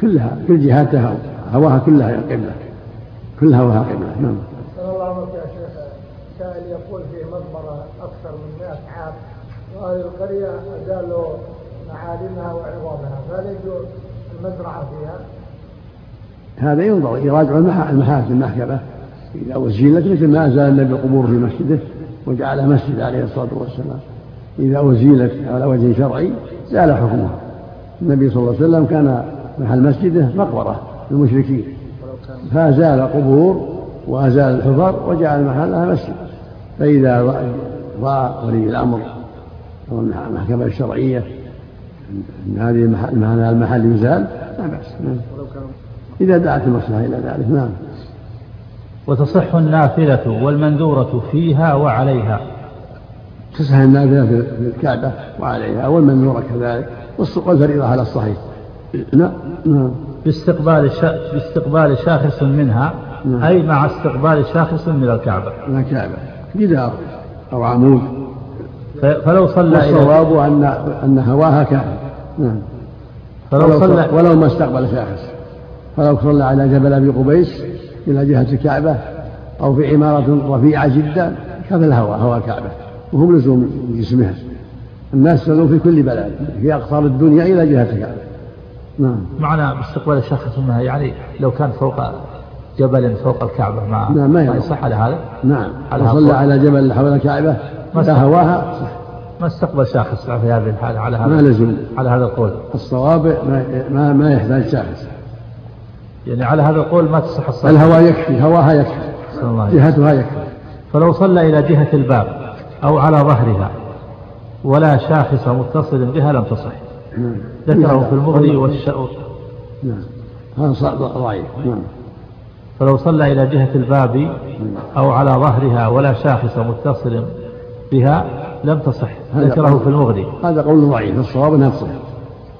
كلها كل جهاتها هواها كلها قبلة. كل هواها قبلة نعم. صلى الله عليه وسلم يا شيخ. سائل يقول في مقبرة أكثر من 100 عام وهذه القرية أزالوا معالمها وعظامها فهل يجوز المزرعة فيها؟ هذا ينظر يراجع المحاكم المحكمة. إذا وزيلت مثل ما أزال النبي قبور في مسجده وجعلها مسجد عليه الصلاة والسلام. إذا أزيلت على وجه شرعي زال حكمها. النبي صلى الله عليه وسلم كان محل مسجده مقبرة للمشركين. فأزال قبور وأزال الحفر وجعل محلها مسجد. فإذا رأى ولي الأمر أو المحكمة الشرعية أن هذه المحل يزال لا بأس. نعم. إذا دعت المصلحة إلى ذلك نعم. وتصح النافلة والمنذورة فيها وعليها. تصح النافلة في الكعبة وعليها والمنذورة كذلك والفريضة على الصحيح. نعم نعم باستقبال باستقبال شاخص منها نعم. أي مع استقبال شاخص من الكعبة. من الكعبة. جدار أو عمود. فلو صلى والصواب أن أن هواها كعبة. نعم. فلو صلى ولو ما استقبل شاخص. فلو صلى على جبل أبي قبيس إلى جهة الكعبة أو في عمارة رفيعة جدا كان الهواء هواء الكعبة. وهم لزوم جسمها. الناس صلوا في كل بلد في أقطار الدنيا إلى جهة الكعبة. نعم. معنى باستقبال الشخص منها يعني لو كان فوق جبل فوق الكعبة ما نعم ما, ما يصح على هذا؟ نعم. على صلى على جبل حول الكعبة ما هواها. صح ما استقبل شاخص في هذه الحالة على هذا ما لزم. على هذا القول. الصواب ما ما, ما يحتاج شاخص يعني على هذا القول ما تصح الصلاة الهواء يكفي هواها يكفي. جهتها يكفي. فلو صلى إلى جهة الباب أو على ظهرها ولا شاخص متصل بها لم تصح. نعم. ذكره في المغني والشؤون نعم. هذا ضعيف. نعم. فلو صلى إلى جهة الباب أو على ظهرها ولا شاخص متصل بها لم تصح. ذكره في المغني هذا قول ضعيف. الصواب أنها تصح.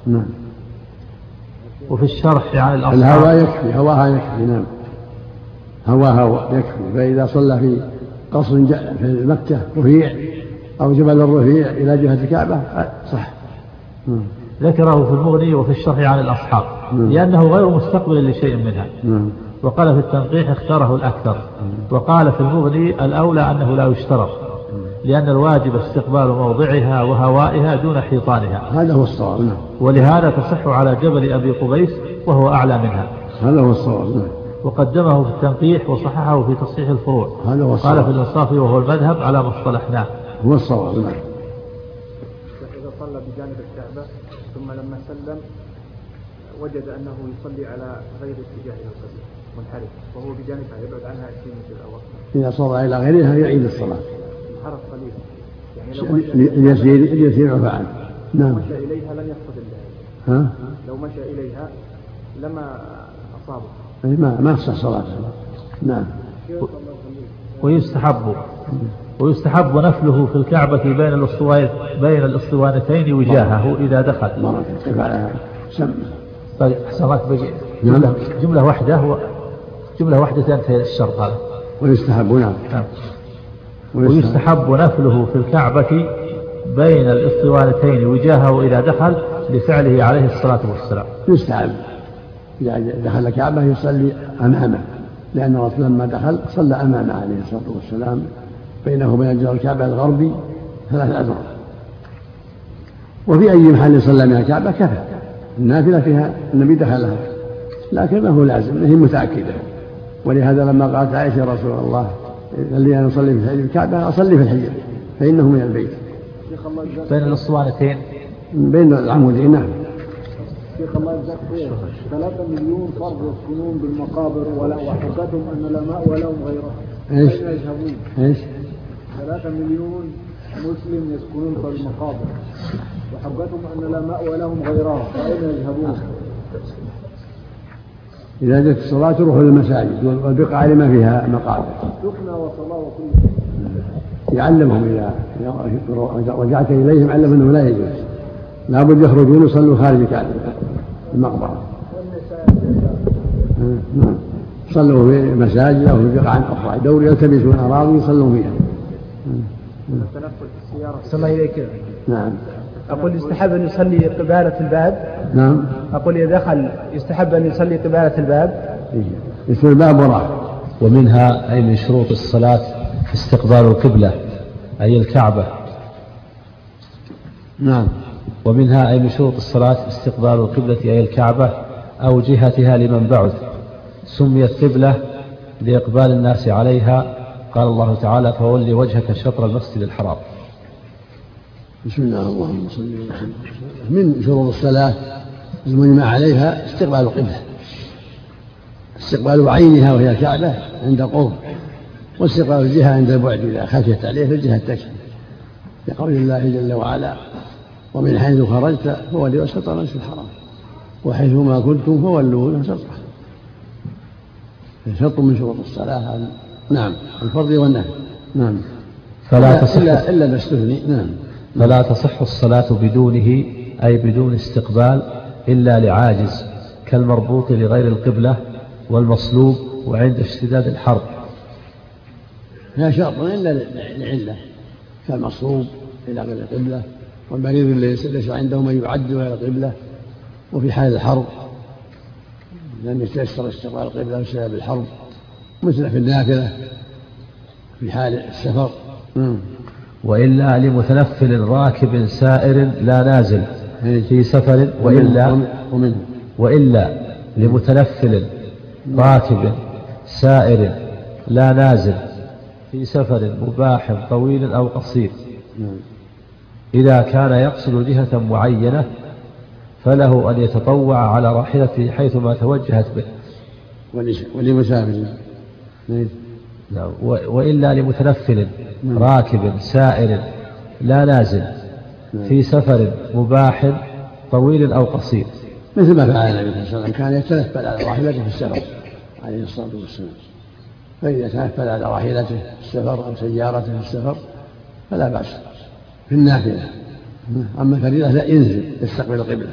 نعم. وفي الشرح عن الأصحاب الهواء يكفي. هواها يكفي. نعم. هواها يكفي. فإذا صلى في قصر في مكة رفيع أو جبل الرفيع إلى جهة الكعبة صح. نعم. ذكره في المغني وفي الشرح عن الأصحاب نعم. لأنه غير مستقبل لشيء منها. نعم. وقال في التنقيح اختاره الأكثر. وقال في المغني الأولى أنه لا يشترط لأن الواجب استقبال موضعها وهوائها دون حيطانها. هذا هو الصواب نعم. ولهذا تصح على جبل أبي قبيس وهو أعلى منها. هذا هو الصواب وقدمه في التنقيح وصححه في تصحيح الفروع. هذا هو الصواب. قال في الإنصاف وهو المذهب على ما اصطلحناه هو الصواب نعم إذا صلى بجانب الكعبة ثم لما سلم وجد أنه يصلي على غير اتجاه القبلة منحرف وهو بجانبها يبعد عنها 20 متر أو أكثر. إذا صلى إلى غيرها يعيد الصلاة. انحرف قليلا يعني لو اليسير عفى عنه نعم. مشى إليها لم يقصد الله. ها؟ لو مشى إليها لما أصابه. أي ما ما تصح صلاته نعم. ويستحب. ويستحب نفله في الكعبة بين الاسطوانتين بين الاسطوانتين وجاهه إذا دخل. كيف على سم. طيب أحسن الله بقي جملة, نعم. جملة واحدة جملة واحدة تنتهي الشرط هذا. ويستحب نعم. نعم. ويستحب. نفله في الكعبة بين الاسطوانتين وجاهه إذا دخل لفعله عليه الصلاة والسلام. يستحب. إذا دخل الكعبة يصلي أمامه لأن الرسول لما دخل صلى أمامه عليه الصلاة والسلام. بينه وبين جدار الكعبة الغربي ثلاث أذرع وفي أي محل صلى من الكعبة؟ كفى. النافلة فيها النبي دخلها لكن ما هو لازم هي متأكدة. ولهذا لما قالت عائشة يا رسول الله لي أن أصلي في الكعبة أصلي في الحجر فإنه من البيت. بين الأسطوانتين بين العمودين نعم. شيخ الله يجزاك خير. ثلاثة مليون فرد يسكنون بالمقابر ولا وحقتهم أن لا مأوى لهم غيره. إيش؟ إيش؟ ثلاثة مليون مسلم يسكنون في المقابر. وحقتهم أن لا مأوى لهم غيره فأين يذهبون؟ إذا جت الصلاة تروح للمساجد والبقعة لما فيها مقابر. سكنى وصلاة وكل شيء. يعلمهم إذا رجعت إليهم علم أنه لا يجوز. لابد يخرجون يصلوا خارج المقبرة. نعم. صلوا في مساجد أو في بقع أخرى. يدوروا يلتمسون أراضي يصلون فيها. التنفل في السيارة. صلى إليك. نعم. أقول يستحب أن يصلي قبالة الباب. نعم. أقول إذا دخل يستحب أن يصلي قبالة الباب. يصير الباب وراه ومنها أي من شروط الصلاة استقبال القبلة أي الكعبة. نعم. ومنها أي من شروط الصلاة استقبال القبلة أي الكعبة أو جهتها لمن بعد. سميت قبلة لإقبال الناس عليها. قال الله تعالى فول وجهك شطر المسجد الحرام. بسم الله اللهم صل وسلم من شروط الصلاة المجمع عليها استقبال القبلة. استقبال عينها وهي الكعبة عند قرب واستقبال الجهة عند البعد إذا خشيت عليه فالجهة تكفي لقول الله جل وعلا ومن حيث خرجت فولي وسط المسجد الحرام وحيثما كنتم فولوا وجه شطره شرط من شروط الصلاة نعم. الفرض والنهي. نعم. فلا تصح إلا إلا ما استثني. نعم. فلا تصح الصلاة بدونه أي بدون استقبال إلا لعاجز كالمربوط لغير القبلة والمصلوب وعند اشتداد الحرب لا شرط إلا لعلة كالمصروب إلى غير القبلة والمريض اللي ليس عنده من يعد غير القبلة وفي حال الحرب لم يتيسر استقبال القبلة بسبب الحرب مثل في النافلة في حال السفر مم. وإلا لمتنفل راكب سائر لا نازل في سفر وإلا وإلا لمتنفل راكب سائر لا نازل في سفر مباح طويل أو قصير. نعم. إذا كان يقصد جهة معينة فله أن يتطوع على راحلته حيثما توجهت به. ولمسافر نعم. نعم. وإلا لمتنفل نعم. راكب سائر لا نازل نعم. في سفر مباح طويل أو قصير مثل ما فعل النبي صلى الله عليه وسلم كان يتنفل على راحلته في السفر عليه الصلاة والسلام فإذا تنفل على راحلته في السفر أو سيارته في السفر فلا بأس في النافلة أما الفريضة لا ينزل يستقبل القبلة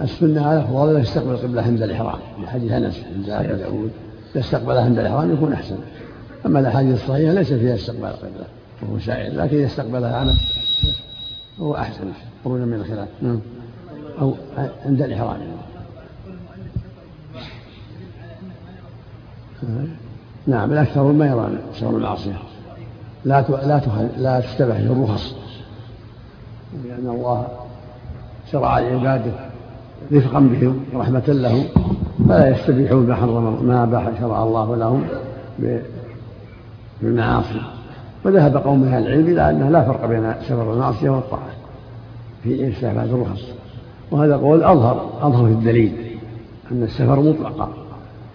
السنة على أفضل يستقبل القبلة عند الإحرام. لحديث أنس عند أبي داود يستقبلها عند الإحرام يكون أحسن. أما الأحاديث الصحيحة ليس فيها استقبال القبلة وهو سائل لكن إذا استقبلها عن هو أحسن خروجا من الخلاف. نعم. أو عند الإحرام. نعم الأكثر ما يرى شر المعصية. لا لا لا في الرخص. لأن الله شرع لعباده. رفقا بهم ورحمة لهم. فلا يستبيحون ما حرم ما شرع الله لهم بالمعاصي. وذهب قوم أهل العلم إلى أنه لا فرق بين سفر المعصية والطاعة في استحباب الرخص. وهذا قول أظهر أظهر في الدليل أن السفر مطلقا.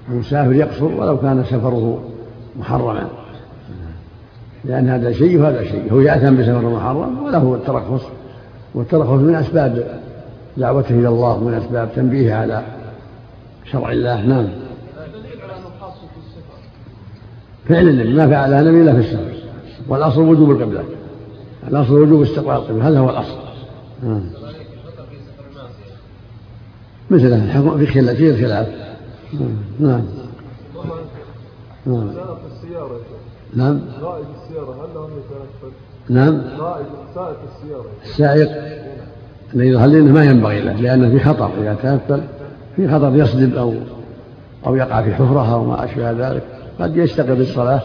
المسافر يقصر ولو كان سفره محرما. لأن هذا شيء وهذا شيء. هو يأثم بسفر محرم وله الترخص والترخص من أسباب دعوته إلى الله ومن أسباب تنبيهه على شرع الله نعم. فعل النبي ما فعل النبي إلا في السفر والأصل وجوب القبلة. الأصل وجوب استقبال القبلة هذا هو الأصل. نعم. مثل الحكم في خلاف في الخلاف. نعم. نعم. سائق شيخ. نعم. قائد السيارة هل له؟ نعم. سائق السيارة. السائق. الذي يظهر لي إنه ما ينبغي له لأنه في خطر إذا تنفل في خطر يصدم أو أو يقع في حفرة أو ما أشبه ذلك قد يشتغل بالصلاه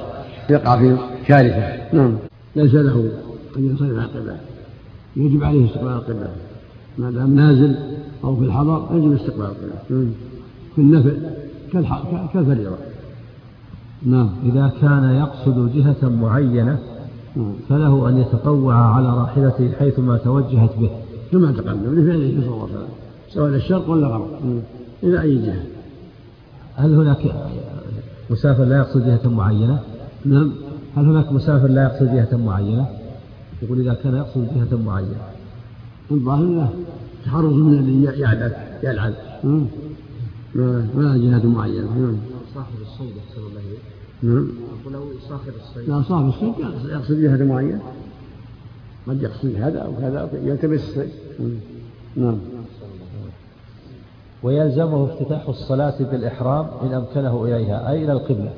يقع في كارثه نعم. ليس له أن ينصرف عن القبلة. يجب عليه استقبال القبلة. ما دام نازل أو في الحضر يجب استقبال القبلة. نعم. في النفل كالح- كالفريضة. نعم. إذا كان يقصد جهة معينة نعم. فله أن يتطوع على راحلته حيثما توجهت به. كما تقدم لفعله صلى الله عليه وسلم سواء الشرق ولا الغرب إلى أي جهة. هل هناك مسافر لا يقصد جهة معينة؟ نعم. هل هناك مسافر لا يقصد جهة معينة؟ يقول إذا كان يقصد جهة معينة. الظاهر له تحرز من اللي يعلن يلعن. مم. ما ما جهة معينة. نعم. صاحب الصيد أحسن الله إليك نعم. ولو صاحب الصيد. لا صاحب الصيد يقصد جهة معينة. قد يقصد هذا أو كذا يلتمس الصيد. نعم. ويلزمه افتتاح الصلاة بالإحرام إن أمكنه إليها أي إلى القبلة.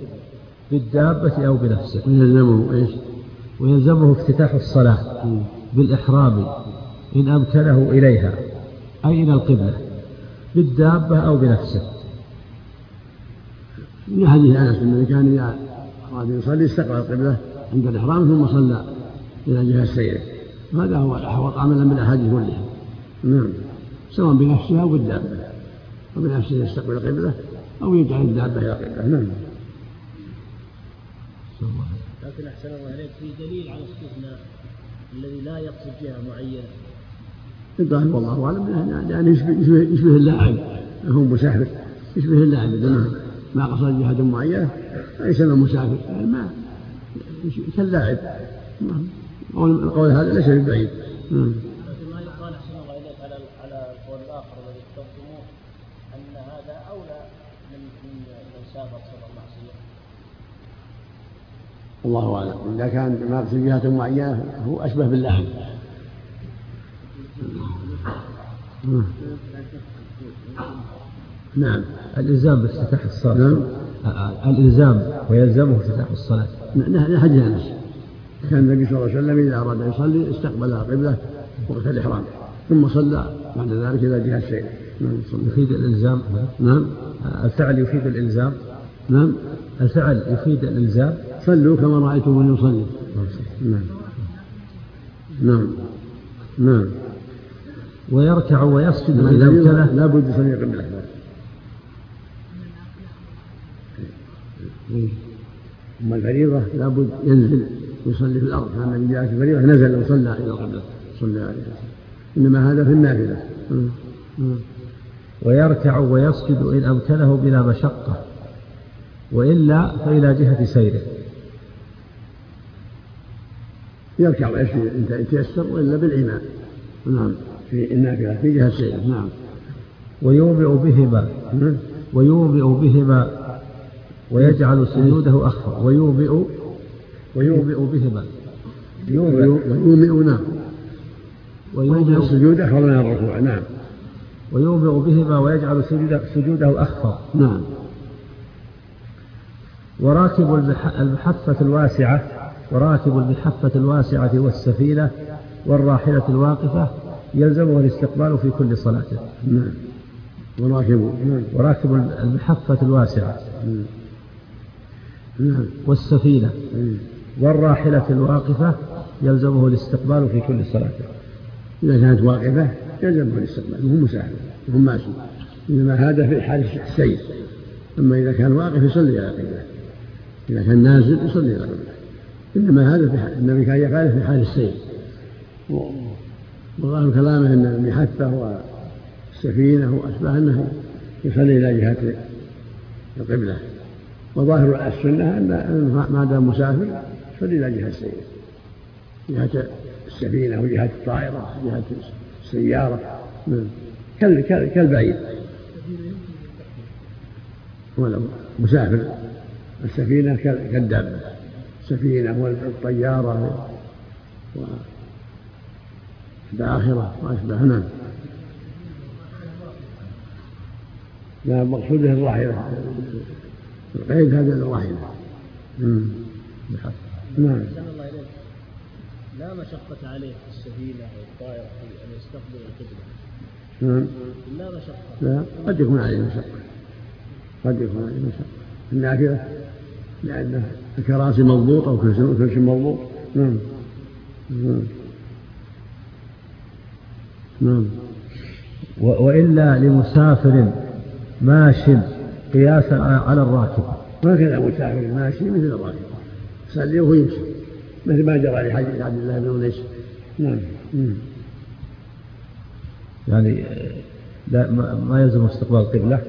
بالدابة أو بنفسه. ويلزمه إيش؟ ويلزمه افتتاح الصلاة بالإحرام إن أمكنه إليها أي إلى القبلة. بالدابة أو بنفسه. من حديث أنس أنه كان إذا أراد يصلي استقبل القبلة عند الإحرام ثم صلى إلى جهة سيره وهذا هو الأحوط عملا بالأحاديث كلها. نعم. سواء بنفسها أو بالدابة. وبنفسه يستقبل القبلة أو يجعل الدابة إلى القبلة. نعم. لكن أحسن الله عليك في دليل على استثناء الذي لا يقصد جهة معينة. الظاهر والله أعلم يعني, يشبه, يشبه, اللاعب. هو مسافر. يشبه اللاعب اذا ما قصد جهة معينة ليس مسافر. يعني ما كاللاعب. القول هذا ليس ببعيد لكن ما يقال احسن الله اليك على على القول الآخر الذي اخترتموه ان هذا اولى من من من سافر سفر معصيه. الله أعلم. إذا كان ما قصد جهة معينة هو أشبه باللاعب نعم. الإلزام بافتتاح الصلاة. نعم. الإلزام ويلزمه افتتاح الصلاة. حديث أنس كان النبي صلى الله عليه وسلم إذا أراد أن يصلي استقبل القبلة وقت الإحرام ثم صلى بعد ذلك إلى جهة السير نعم. يفيد الإلزام. نعم. الفعل يفيد الإلزام. نعم. الفعل يفيد الإلزام. صلوا كما رأيتم يصلي. نعم. نعم. نعم. ويركع ويسجد إذا لا بد يصلي قبله أما الفريضة لا بد ينزل ويصلي في الأرض. كان النبي جاءت الفريضة نزل وصلى إلى القبلة صلى عليه وسلم. إنما هذا في النافلة. ويركع ويسجد إن أمكنه بلا مشقة. وإلا فإلى جهة سيره. يركع ويسجد إن تيسر وإلا بالإمام نعم. في النافلة في جهة سيره نعم. ويومئ بهما. ويومئ بهما. ويجعل سجوده أخفى. ويومئ ويومئ بهما. ويومئ نعم. ويجعل السجود أخفى. من الركوع نعم. ويومئ بهما ويجعل سجوده أخفى. نعم. وراكب المحفة الواسعة. وراكب المحفة الواسعة والسفينة والراحلة الواقفة يلزمه الاستقبال في كل صلاة نعم. وراكب نعم. وراكب المحفة الواسعة. نعم. والسفينة. والراحلة الواقفة يلزمه الاستقبال في كل صلاة إذا كانت واقفة يلزمه الاستقبال وهو مسافر وهو ماشي. إنما هذا في حال السير أما إذا كان واقف يصلي إلى قبله. إذا كان نازل يصلي إلى قبله. إنما هذا النبي كان يفعله في حال السير. وظاهر كلامه أن المحثة والسفينة وأشباه أنه يصلي إلى جهة القبلة. وظاهر السنة أن ما دام مسافر يصلي إلى جهة السير. جهة السفينة وجهة الطائرة وجهة السيارة. كالبعيد. مسافر. السفينة كالدابة. السفينة والطيارة الآخرة وأشبه نعم. لا مقصوده الراحلة القيد هذا الراحلة نعم. لا مشقة عليه في السفينة والطائرة في أن يستقبل القبلة نعم. لا مشقة. لا قد يكون عليه مشقة. قد يكون عليه مشقة. النافلة لأن الكراسي مضبوط أو كرسي مضبوط. نعم. نعم. نعم. وإلا لمسافر ماش قياسا على الراكب. هكذا مسافر ماشي مثل الراكب. يصلي وهو يمشي. مثل ما جرى لحديث عبد الله بن أنيس. نعم. يعني لا ما يلزم استقبال القبلة؟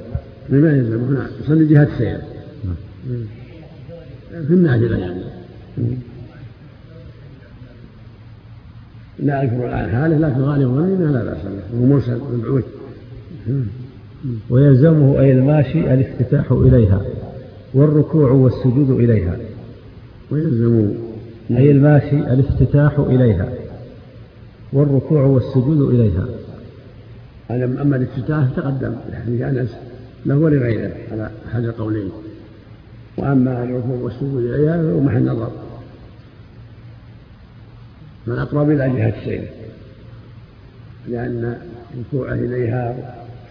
ما يلزم. نعم. يصلي جهة السير في النافلة يعني لا أذكر الآن حاله لكن غالب ظني أنه لا بأس به. هو مرسل مبعوث. ويلزمه أي الماشي الافتتاح إليها والركوع والسجود إليها. ويلزم أي الماشي الافتتاح إليها والركوع والسجود إليها. أما الافتتاح تقدم لحديث أنس له ولغيره على أحد القولين. وأما الركوع والسجود إليها فهو محل نظر. من أقرب إلى جهة السير لأن ركوعه إليها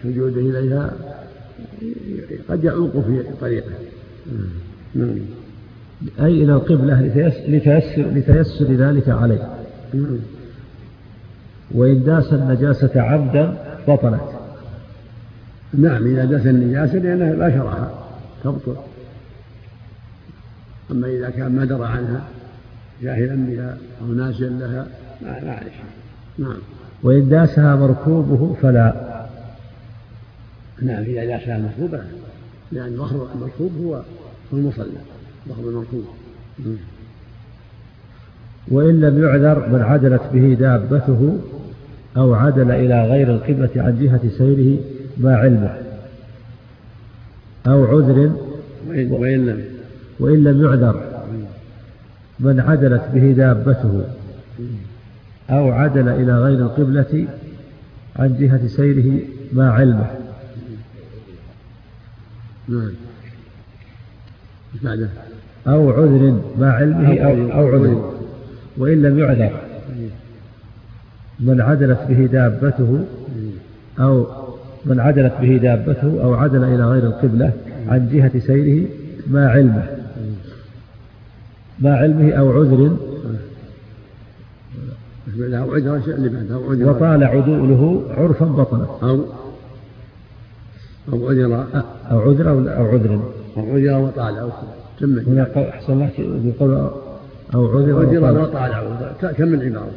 وسجوده إليها قد يعوق في طريقه. نعم أي إلى القبلة لتيسر, لتيسر ذلك عليه. وإن داس النجاسة عمدا بطلت. نعم إذا داس النجاسة لأنه باشرها تبطل. أما إذا كان ما درى عنها جاهلا بها أو ناسيا لها ما عليه نعم. وإن داسها مركوبه فلا. نعم إذا داسها المركوب لأن ظهر المركوب هو هو المصلى. ظهر المركوب. وإن لم يعذر من عدلت به دابته أو عدل إلى غير القبلة عن جهة سيره ما علمه؟ أو عذر. وإن لم وإن لم يعذر من عدلت به دابته أو عدل إلى غير القبلة عن جهة سيره ما علمه. نعم. بعده؟ أو عذر مع علمه أو, أو عذر. وإن لم يعذر من عدلت به دابته أو من عدلت به دابته أو عدل إلى غير القبلة عن جهة سيره ما علمه. ما علمه أو عذر. أو عذر اللي بعده أو عذر. وطال عدوله عرفا بطنت أو أو عذر. أو عذر أو عذر. أو عذر وطال أو كمل هنا أحسن الله يقول أو عذر عذر وطال. كمل العبارة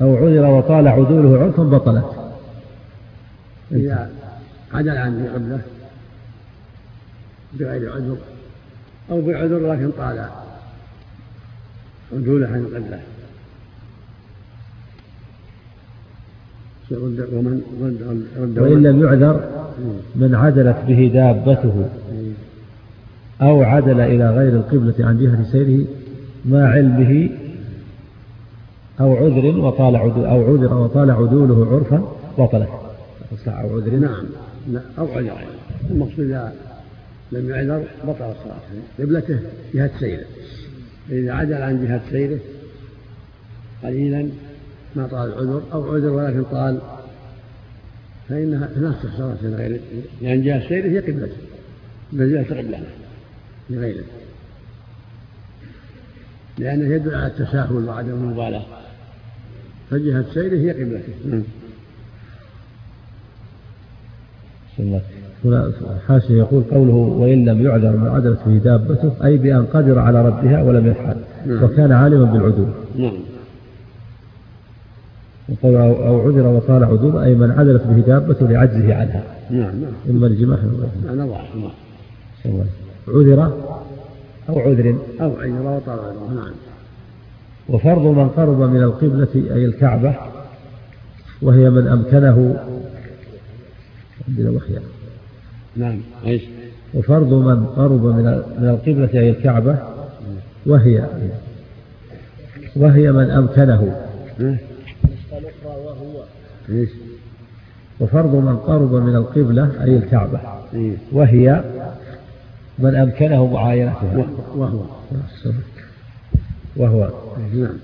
أو عذر وطال عدوله عرفا بطلت إذا عدل عن القبلة بغير عذر أو بعذر لكن طال. عدوله عن القبلة ومن رد وإن لم يعذر من عدلت به دابته. أو عدل إلى غير القبلة عن جهة سيره ما علمه أو عذر وطال عدو أو عذر وطال عدوله عرفا بطلت أو عذر. نعم. لا أو عذر. المقصود إذا لم يعذر بطل الصلاة. قبلته جهة سيره. إذا عدل عن جهة سيره قليلا ما طال العذر أو عذر ولكن طال فإنها هناك صلاة غير لأن جهة سيره هي قبلته بجهة قبلة لغيره. لأنه يدل على التساهل وعدم المبالاة فجهة سيره هي قبلته نعم. هنا حاشا يقول قوله وإن لم يعذر ما عدلت به دابته أي بأن قدر على ردها ولم يفعل نعم. وكان عالما بالعدول نعم. وقول أو عذر وطال عدول أي من عدلت به دابته لعجزه عنها. نعم نعم. إما الجماح أنا ضعف عذر أو عذر. أو عذر وطال عذر نعم. وفرض من قرب من القبلة أي الكعبة وهي من أمكنه. عندنا وحيا نعم إيش؟ وفرض من قرب من من القبلة أي الكعبة وهي وهي من أمكنه. وهو إيش؟ وفرض من قرب من القبلة أي الكعبة إيه. وهي من أمكنه معاينتها. وهو. وهو. نعم.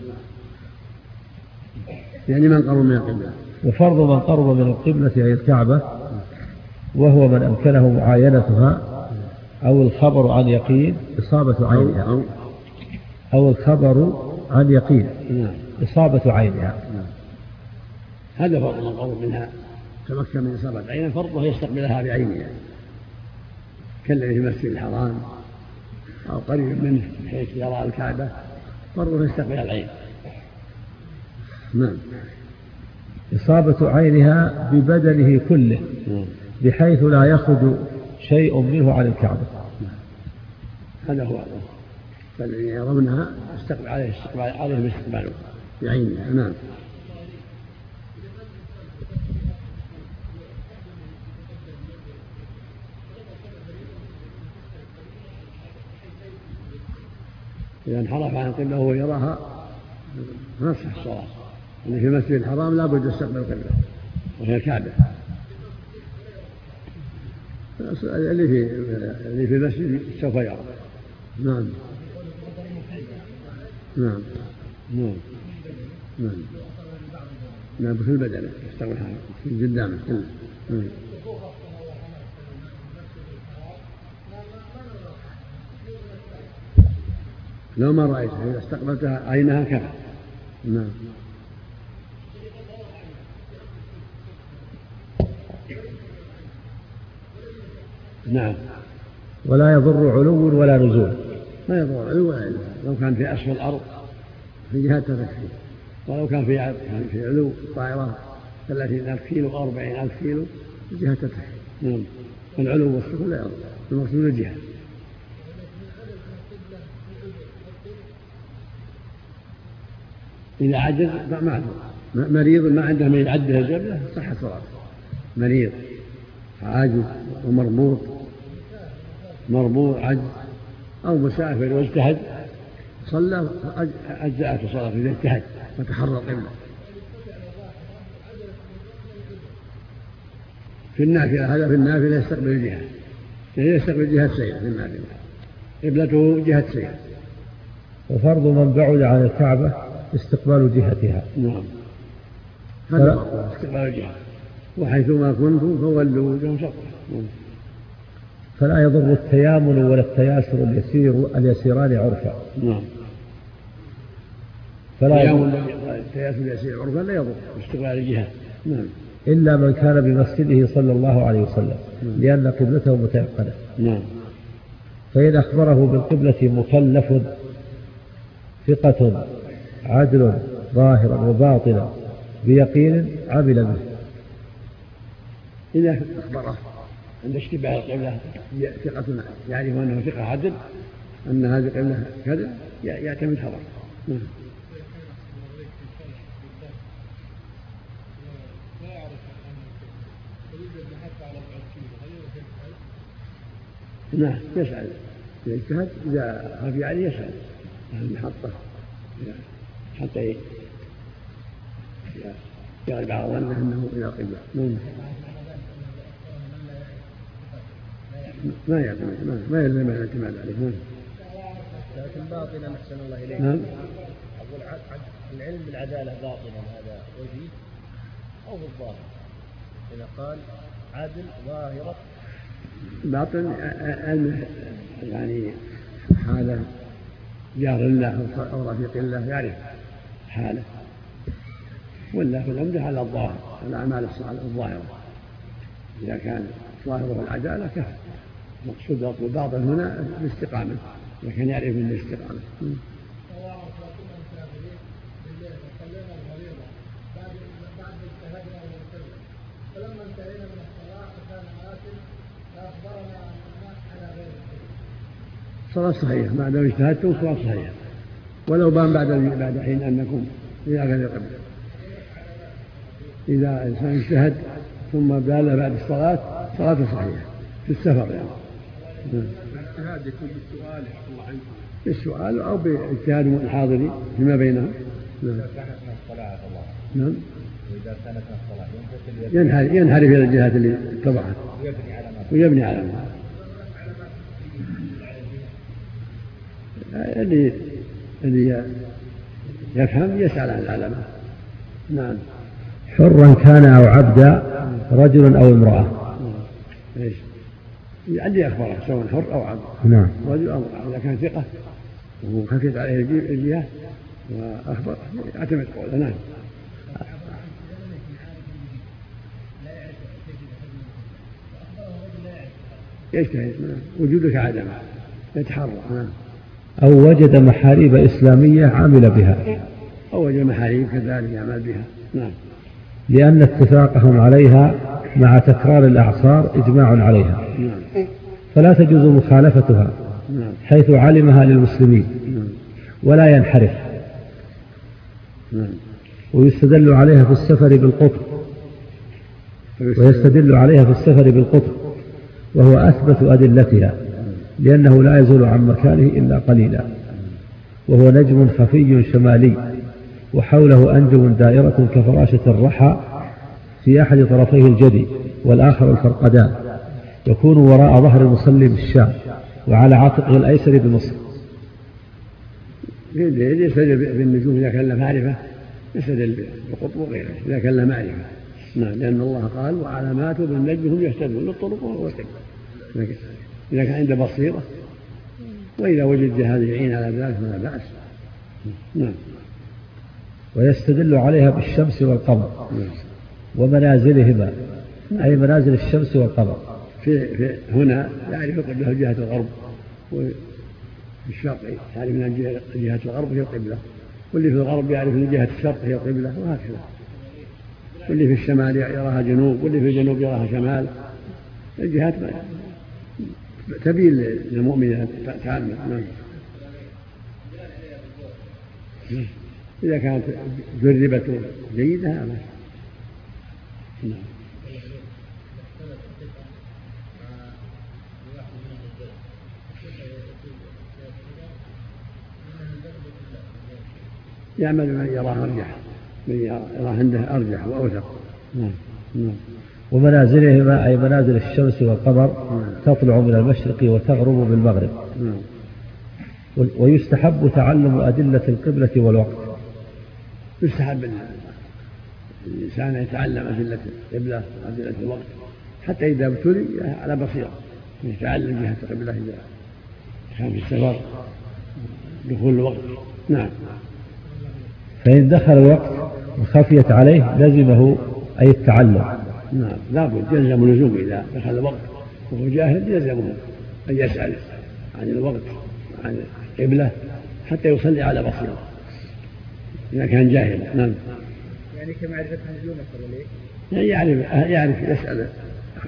يعني من قرب من القبلة. وفرض من قرب من القبلة أي الكعبة وهو من أمكنه معاينتها أو الخبر عن يقين إصابة عينها. أو أو الخبر عن يقين نعم. إصابة عينها. هذا فرض من قرب منها. تمكن من إصابة عينه فرضه يستقبلها بعينها. كالذي في المسجد الحرام أو قريب منه بحيث يرى الكعبة فرضه يستقبل العين. نعم. إصابة عينها ببدنه كله. نعم. بحيث لا يخرج شيء منه عن الكعبة. هذا هو فالذين يرونها استقبل عليه استقبال عليهم استقباله بعينها نعم. إذا انحرف عن القبلة وهو يراها تصح الصلاة. اللي في المسجد الحرام لابد يستقبل القبلة وهي الكعبة. اللي في اللي في المسجد سوف يرى. نعم. نعم. نعم. نعم. نعم في البدن يستقبل في قدامه كله نعم. لو ما رأيتها إذا استقبلتها عينها كفى. نعم. نعم. ولا يضر علو ولا نزول. ما يضر علو ولا نزول. لو كان في أسفل الأرض في جهة تكفي ولو كان في كان في علو طائرة ثلاثين ألف كيلو أو أربعين ألف كيلو في جهة تكفي نعم. العلو والسفل لا يضر. المقصود الجهة. إذا عجز معذور مريض ما عنده من يعده القبلة صح صلاته مريض عاجز ومربوط مربوط عجز أو مسافر واجتهد صلى أجزأته صلاته إذا اجتهد وتحرى القبلة في النافلة هذا في النافلة يستقبل الجهة. يعني يستقبل جهة سير في النافلة. قبلته جهة سير وفرض من بعد عن الكعبة استقبال جهتها. نعم. هذا استقبال الجهة. وحيثما كنتم فولوا وجههم شطره فلا يضر التيامن ولا التياسر اليسير اليسيران عرفا. نعم. فلا يضر. التياسر اليسير عرفا لا يضر. استقبال الجهة. نعم. إلا من كان بمسجده صلى الله عليه وسلم نعم. لأن قبلته متيقنة. نعم. فإن أخبره بالقبلة مكلف ثقة عدل ظاهرا وباطنا بيقين عمل به. إذا أخبره. عند اشتباه القبلة ثقة يعرف أنه ثقة عدل أن هذه القبلة كذا يعتمد خبر نعم. نعم يسأل. إذا اجتهد إذا خفي عليه يسأل. أهل المحطة. حتى يغلب على ظنه أنه إلى القبلة نعم. ما يعتمد ما, ما يلزم الاعتماد عليه نعم. لكن باطنا أحسن الله إليك. نعم. أقول العلم بالعدالة باطنا هذا وجيه أو بالظاهر إذا قال عدل ظاهرة. باطن علم يعني حالة جار الله أو رفيق الله يعرف حالة. ولا في العمدة على الظاهر الأعمال الظاهرة. إذا كان ظاهره العدالة كفى مقصود الباطن هنا الاستقامة كان يعرف من الاستقامة. فلما انتهينا من الصلاة فأخبرنا على غير صحيحة ما دام اجتهدتم صلاة صحيحة. ولو بان بعد بعد حين أنكم إلى غير القبلة إذا الإنسان اجتهد ثم بال بعد الصلاة صلاة صحيحة في السفر يعني. الاجتهاد يكون بالسؤال الله عنكم بالسؤال أو باجتهاد الحاضرين فيما بينهم. نعم. إذا كانت من الصلاة الله. نعم. وإذا كانت من الصلاة ينحرف ينحرف إلى الجهات اللي اتضحت ويبني على ما ويبني على ما. اللي اللي يفهم يسأل عن العلماء. نعم. حرا كان أو عبدا رجلا أو امرأة. إيش؟ اللي أخبره سواء حر أو عبد. نعم. رجل أو إذا كان ثقة وخفيت عليه الجهة وأخبر يعتمد قوله. نعم. يجتهد. وجودك عدمه يتحرى. نعم. أو وجد محاريب إسلامية عمل بها. أو وجد محاريب كذلك يعمل بها. نعم. لأن اتفاقهم عليها مع تكرار الأعصار إجماع عليها. فلا تجوز مخالفتها حيث علمها للمسلمين ولا ينحرف. ويستدل عليها في السفر بالقطر ويستدل عليها في السفر بالقطر وهو أثبت أدلتها لأنه لا يزول عن مكانه إلا قليلا. وهو نجم خفي شمالي. وحوله أنجم دائرة كفراشة الرحى في أحد طرفيه الجدي والآخر الفرقدان. يكون وراء ظهر المصلي بالشام وعلى عاتقه الأيسر بمصر. يستدل بالنجوم إذا كان له معرفة. يستدل بقطب وغيره إذا كان له معرفة. نعم لأن الله قال وعلامات بالنجم هم يهتدون للطرق والسبل إذا كان عنده بصيرة وإذا وجد جهاز يعين على ذلك فلا بأس. نعم. ويستدل عليها بالشمس والقمر. نعم. ومنازلهما أي منازل الشمس والقمر. في, في هنا يعرف القبلة جهة الغرب وفي الشرق يعرف من جهة الغرب هي القبلة واللي في الغرب يعرف من جهة الشرق هي القبلة وهكذا. واللي في الشمال يراها جنوب واللي في الجنوب يراها شمال. الجهات تبين للمؤمن تعلم نعم. إذا كانت جربت جيدة نعم. يعمل من يراه أرجح. من يراه عنده أرجح وأوثق. نعم نعم. ومنازلهما أي منازل الشمس والقمر تطلع من المشرق وتغرب بالمغرب نعم. ويستحب تعلم أدلة القبلة والوقت. يستحب الإنسان يتعلم أدلة القبلة وأدلة الوقت. حتى إذا ابتلي على بصيرة. يتعلم جهة القبلة إذا كان في السفر. دخول الوقت. نعم. فإن دخل الوقت وخفيت عليه لزمه أي التعلم. نعم. لابد يلزم اللزوم إذا دخل الوقت. وهو جاهل يلزمه أن يسأل عن الوقت عن القبلة حتى يصلي على بصيرة. إذا كان جاهل. نعم. يعني كمعرفة النجوم يعني يعرف يعرف يسأل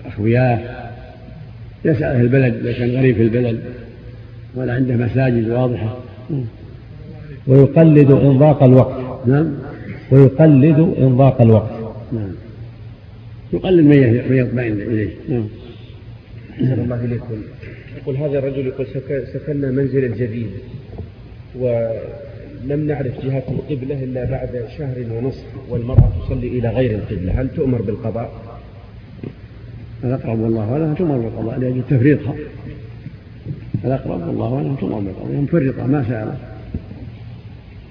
أخوياه يسأل أهل البلد إذا كان غريب في البلد ولا عنده مساجد واضحة. ويقلد إن ضاق الوقت. نعم. ويقلد إن ضاق الوقت. نعم. يقلد من يطمئن إليه. نعم. أحسن الله إليكم. يقول هذا الرجل يقول سكننا منزلا جديد ولم نعرف جهة القبلة إلا بعد شهر ونصف والمرأة تصلي إلى غير القبلة. هل تؤمر بالقضاء؟ الأقرب والله أعلم تؤمر بالقضاء لأجل تفريطها. الأقرب والله أعلم تؤمر بالقضاء مفرطة ما سألت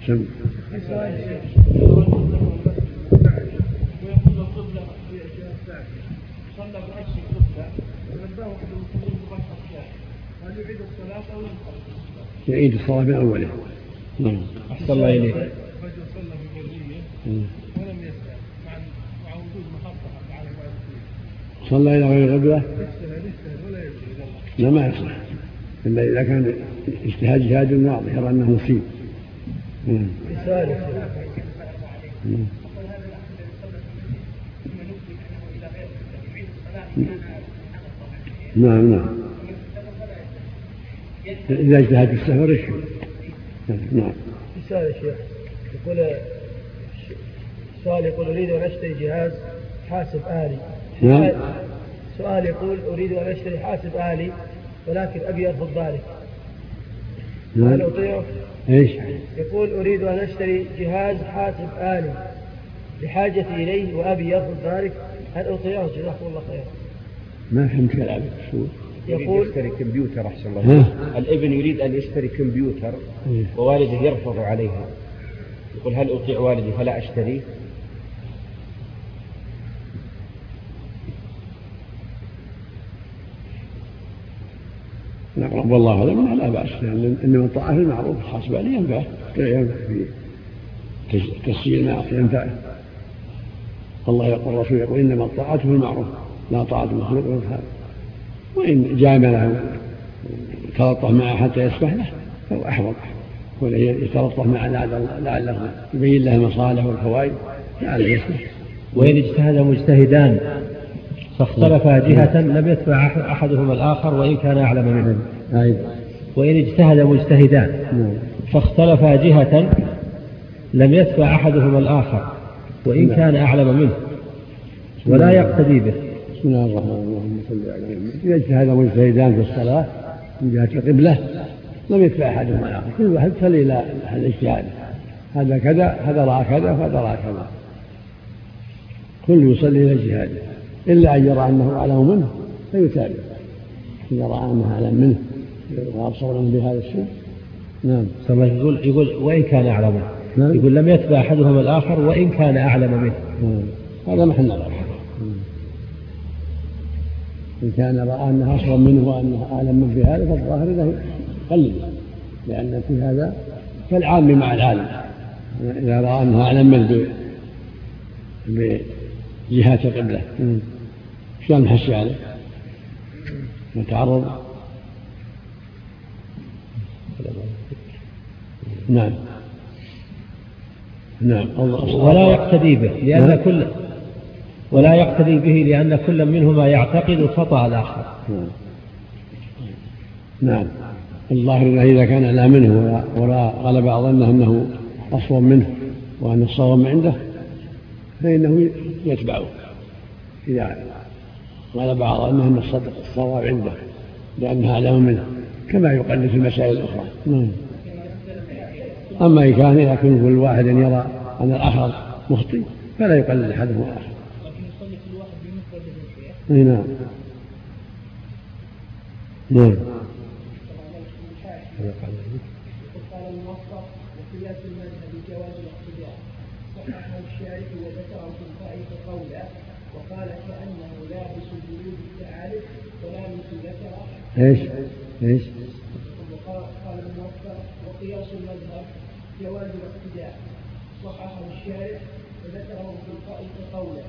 سم يعيد الصلاة من أوله. نعم. أحسن الله إليك. رجل صلى ولم يسأل مع وجود محطة على صلى إلى غير القبلة يرجع لا ما يصلح. إلا إذا كان اجتهاد جهاد واضح يرى أنه مصيب. نعم. نعم. إذا اجتهد في السفر يشفي نعم. سؤال يا شيخ. يقول سؤال يقول أريد أن أشتري جهاز حاسب آلي. نعم. سؤال يقول أريد أن أشتري حاسب آلي ولكن أبي أرفض ذلك نعم. هل أطيعه؟ إيش؟ يقول أريد أن أشتري جهاز حاسب آلي بحاجتي إليه وأبي يرفض ذلك هل أطيعه جزاكم الله خيرا ما فهمت كلامك شو يقول يشتري كمبيوتر أحسن الله الابن يريد أن يشتري كمبيوتر إيه. ووالده يرفض عليها. يقول هل أطيع والدي فلا أشتريه؟ الأقرب والله أعلم لا بأس لأن إنما الطاعة في المعروف عليه ينفعه ينفع في تسجيل ما ينفعه الله يقول الرسول يقول إنما الطاعة في المعروف لا طاعة المخلوق في الخالق وإن جامله تلطف معه حتى يسمح له فهو أحوط. كونه يتلطف معه لعله يبين له المصالح والفوائد لعله يسمح وإن اجتهد مجتهدان فاختلفا جهة لم يتبع أحدهما الآخر وإن كان أعلم منه وإن اجتهد مجتهدان فاختلفا جهة لم يتبع أحدهما الآخر وإن كان أعلم منه ولا يقتدي به. بسم الله الرحمن الرحيم. صل على محمد إذا اجتهد مجتهدان في الصلاة من جهة القبلة لم يتبع أحدهما الآخر كل واحد يصلي إلى الاجتهاد هذا كذا هذا رأى كذا وهذا رأى كذا. كل يصلي إلى اجتهاده. إلا أن يرى أنه أعلم منه فيتابع. إذا رأى أنه أعلم منه وأبصر منه بهذا الشيء. نعم. يقول يقول وإن كان أعلم نعم. يقول لم يتبع أحدهما الآخر وإن كان أعلم منه. نعم. هذا محل نظر. إن كان رأى أنه أصغر منه وأنه أعلم منه في هذا فالظاهر أنه يقلده لأن في هذا كالعام مع العالم. إذا رأى أنه أعلم منه بجهات القبلة. شلون نحشي عليه؟ نتعرض نعم. نعم. ولا يقتدي به لأن نعم. كل ولا يقتدي به لأن كل منهما يعتقد خطأ الآخر. نعم. الظاهر إذا كان لا منه ولا غلب ظنه أنه أصوب منه وأن الصواب عنده فإنه يتبعه. إذا غلب ظنه أن الصدق الصواب عنده لأنها أعلم منه كما يقلد في المسائل الأخرى. نعم. أما إن كان يكون كل واحد يرى أن الآخر مخطئ فلا يقلد أحدهم الآخر. نعم نعم الموفق وقياس المذهب بجواز الاقتداء صححه وذكره وقال كانه لابس ذكره إيش؟ إيش؟ قال الموفق وقياس المذهب جواز الاقتداء صححه الشارح وذكره في الفائق قولا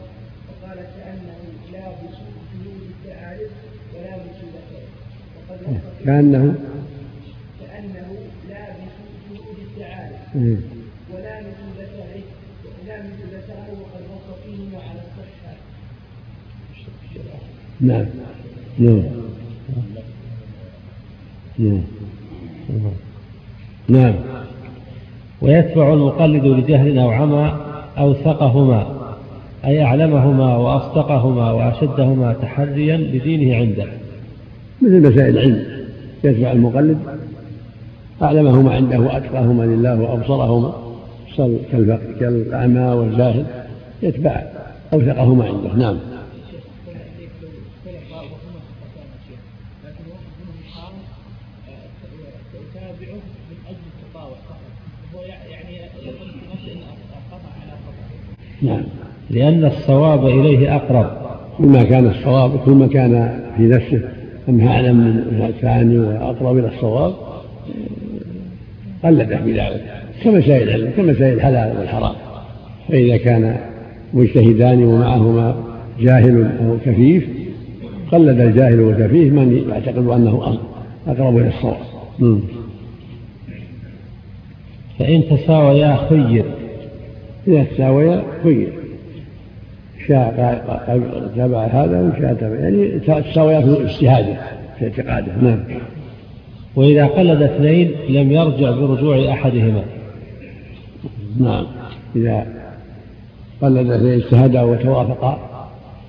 وقال كأنه لابس جلود الثعالب ولابس ذكره وقد كأنه كأنه لابس جلود الثعالب ولامس ذكره ولامس ذكره وقد نص فيهما على الصحة. نعم. نعم. نعم. نعم. ويتبع المقلد لجهل أو عمى أوثقهما. أي أعلمهما وأصدقهما وأشدهما تحريا لدينه عنده. مثل مسائل العلم يتبع المقلد. أعلمهما عنده وأتقاهما لله وأبصرهما. كالأعمى والجاهل يتبع أوثقهما عنده. نعم. لأن الصواب إليه أقرب. كل ما كان الصواب كل ما كان في نفسه أنه أعلم من الثاني وأقرب إلى الصواب قلده بذلك كمسائل العلم كمسائل الحلال والحرام. فإذا كان مجتهدان ومعهما جاهل أو كفيف قلد الجاهل والكفيف من يعتقد أنه أقرب إلى الصواب. فإن تساويا خير. إذا تساويا خير. شاء تبع هذا وشاء تبع. يعني تساويا في اجتهاده في اعتقاده. نعم. وإذا قلد اثنين لم يرجع برجوع أحدهما. نعم. إذا قلد اثنين اجتهدا وتوافقا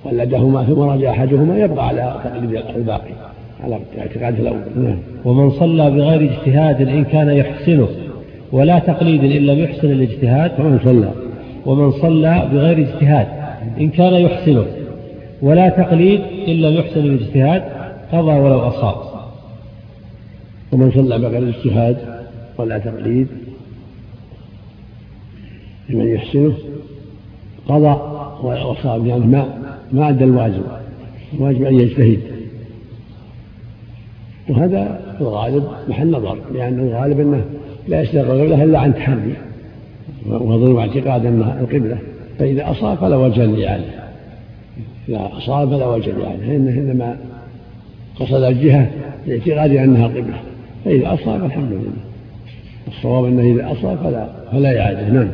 قلدهما ثم رجع أحدهما يبقى على تقليد الباقي على اعتقاد الأول. نعم. ومن صلى بغير اجتهاد إن كان يحسنه ولا تقليد إن لم يحسن الاجتهاد. ومن صلى. ومن صلى بغير اجتهاد. إن كان يحسنه. ولا تقليد إن لم يحسن الاجتهاد قضى ولو أصاب. ومن صلى بغير اجتهاد ولا تقليد لمن يحسنه قضى وأصاب يعني ما ما أدى الواجب. الواجب أن يجتهد. وهذا في الغالب محل نظر لأن الغالب أنه لا يستغرق القبلة إلا عن تحري وظن اعتقاد أنها القبلة. فإذا أصاب فلا وجه للإعادة إذا أصاب فلا وجه للإعادة لأنه إنما قصد الجهة لاعتقاد أنها القبلة فإذا أصاب الحمد لله. الصواب أنه إذا أصاب فلا فلا إعادة. نعم.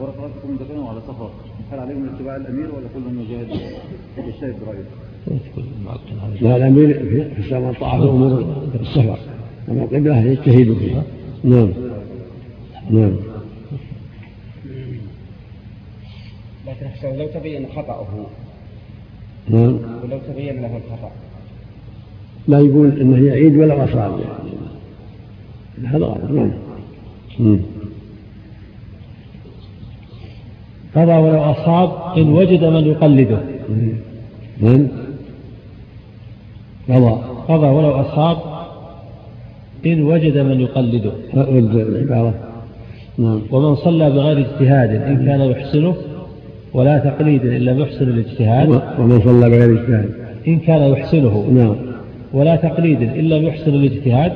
ورقاتكم دفنوا على سفر هل عليهم اتباع الأمير ولا كل يجاهد يجتهد برأيه؟ لا الأمير في السماء طاعة أمور السفر. أما القبلة يجتهد فيها. نعم. نعم لكن أحسن لو تبين خطأه. نعم. ولو تبين له الخطأ. لا يقول انه يعيد ولا اصاب يعني هذا غلط. نعم. مم. قضى ولو أصاب إن وجد من يقلده. من قضى. قضى ولو أصاب إن وجد من يقلده. العبارة نعم. ومن صلى بغير اجتهاد إن كان يحسنه ولا تقليد إن لم يحسن الاجتهاد. ومن صلى بغير اجتهاد. إن كان يحسنه. نعم. ولا تقليد إن لم يحسن الاجتهاد.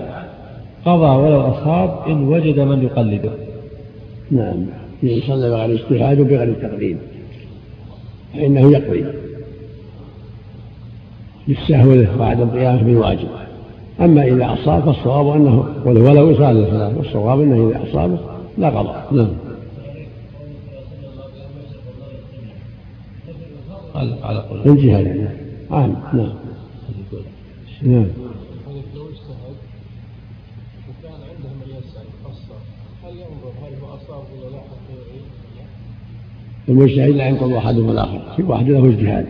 قضى ولو أصاب إن وجد من يقلده. نعم. إن صلى بغير اجتهاد وبغير تقليد. فإنه يقضي. للسهو وعدم قيامه بالواجب أما إذا أصاب فالصواب أنه ولو يصلي الصلاة والصواب أنه إذا أصابه لا قضاء. نعم. على قول الجهاد يعني. عام. نعم. نعم. لو اجتهد وكان عنده من يسأل قصر هل ينظر هل هو أصاب ولا لا حتى؟ المجتهد لا ينقض أحدهما الآخر كل واحد له اجتهاد.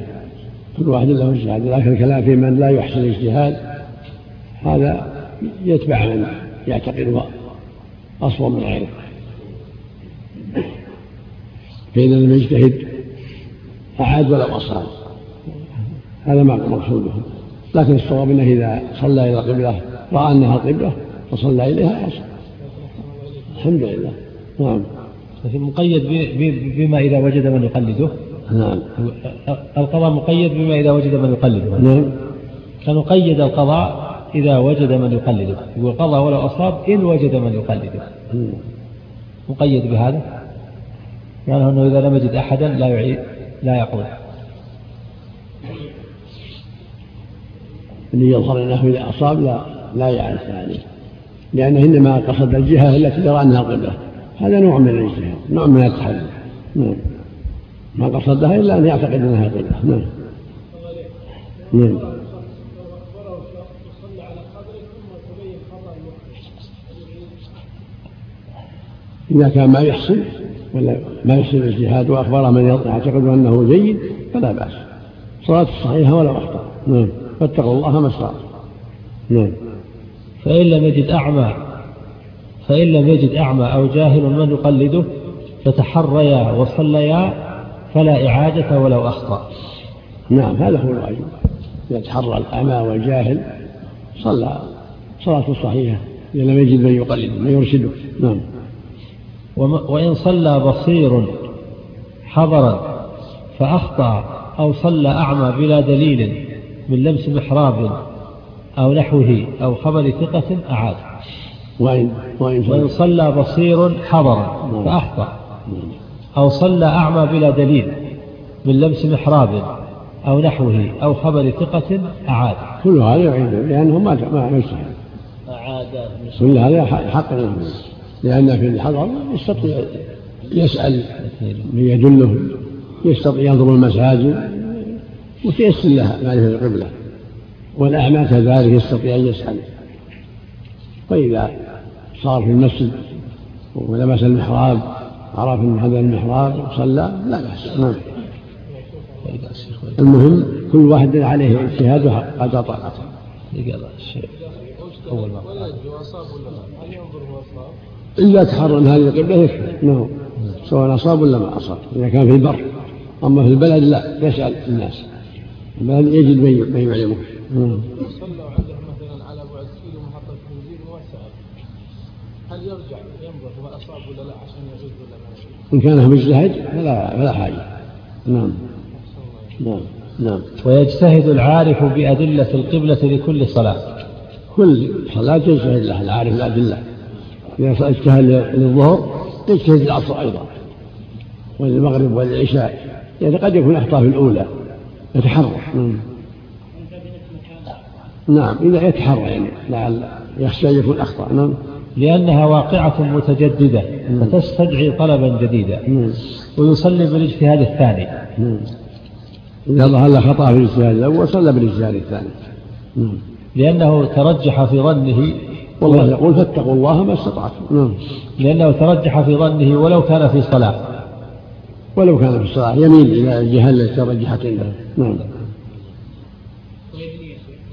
كل واحد له اجتهاد. لكن الكلام في من لا يحسن الاجتهاد هذا يتبع من يعتقد أصوب من غيره. فإذا لم أعاد ولو أصاب هذا ما مقصوده لكن الصواب أنه إذا صلى إلى القبلة رأى أنها القبلة فصلى إليها أصاب الحمد لله. نعم. لكن مقيد بما إذا وجد من يقلده؟ نعم. القضاء مقيد بما إذا وجد من يقلده. نعم. كان قيد القضاء إذا وجد من يقلده. يقول قضى ولو أصاب إن وجد من يقلده. مقيد بهذا؟ معناه أنه إذا لم يجد أحدا لا يعيد. لا يقول. اللي يظهر أنه إذا أصاب لا لا يعرف عليه لأنه إنما قصد الجهة التي يرى أنها القبله هذا نوع من الاجتهاد نوع من التحلل نعم. ما قصدها إلا أن يعتقد أنها القبله نعم. نعم. إذا كان ما يحسن ولا ما يحسن الاجتهاد وأخبر من يعتقد أنه جيد فلا بأس. صلاة صحيحة ولا أخطأ. نعم. فاتقوا الله ما استطعتم. نعم. فإن لم يجد أعمى فإن لم يجد أعمى أو جاهل من يقلده فتحريا وصليا فلا إعادة ولو أخطأ. نعم هذا هو الواجب. يتحرى الأعمى والجاهل صلى. صلاة صحيحة. إذا لم يجد من يقلد من يرشده. نعم. وإن صلى بصير حضرا فأخطأ أو صلى أعمى بلا دليل من لمس محراب أو نحوه أو خبر ثقة أعاد. وإن وإن وإن صلى بصير حضرا فأخطأ أو صلى أعمى بلا دليل من لمس محراب أو نحوه أو خبر ثقة أعاد. كل هذا يعيد لأنه ما ما أعاد كل هذا حق له. لأن في الحضر يستطيع يسأل من يدله يستطيع ينظر المساجد وتيسر له معرفة القبلة. والأعمى كذلك يستطيع أن يسأل. فإذا صار في المسجد ولمس المحراب عرف أن هذا المحراب صلى لا بأس. نعم. المهم كل واحد عليه اجتهاد قدر طاقته أول تحرى أن هذه القبلة يكفي نعم. سواء أصاب ولا ما أصاب. إذا كان في البر. أما في البلد لا يسأل الناس. البلد يجد من يعلمه. نعم. صلوا عنده مثلا على بعد كيلو محطة بنزين وسأل هل يرجع ينظر هو أصاب ولا لا عشان يعيد ولا ما يعيد؟ إن كان مجتهد فلا فلا حاجة. نعم. نعم. نعم. ويجتهد العارف بأدلة القبلة لكل صلاة. كل صلاة يجتهد لها العارف الأدلة إذا اجتهد للظهر يجتهد العصر أيضا وللمغرب وللعشاء يعني قد يكون أخطأ في الأولى يتحرى. نعم. نعم إذا يتحرى يعني لعل يخشى أن يكون أخطأ. نعم. لأنها واقعة متجددة فتستدعي طلبا جديدا. ويصلي بالاجتهاد الثاني. نعم. إذا ظهر له خطأ في الاجتهاد الأول صلى بالاجتهاد الثاني. نعم. لأنه ترجح في ظنه والله يقول فاتقوا الله ما استطعتم. نعم. لأنه ترجح في ظنه ولو كان في صلاة. ولو كان في الصلاة يميل إلى الجهة التي ترجحت عنده. نعم.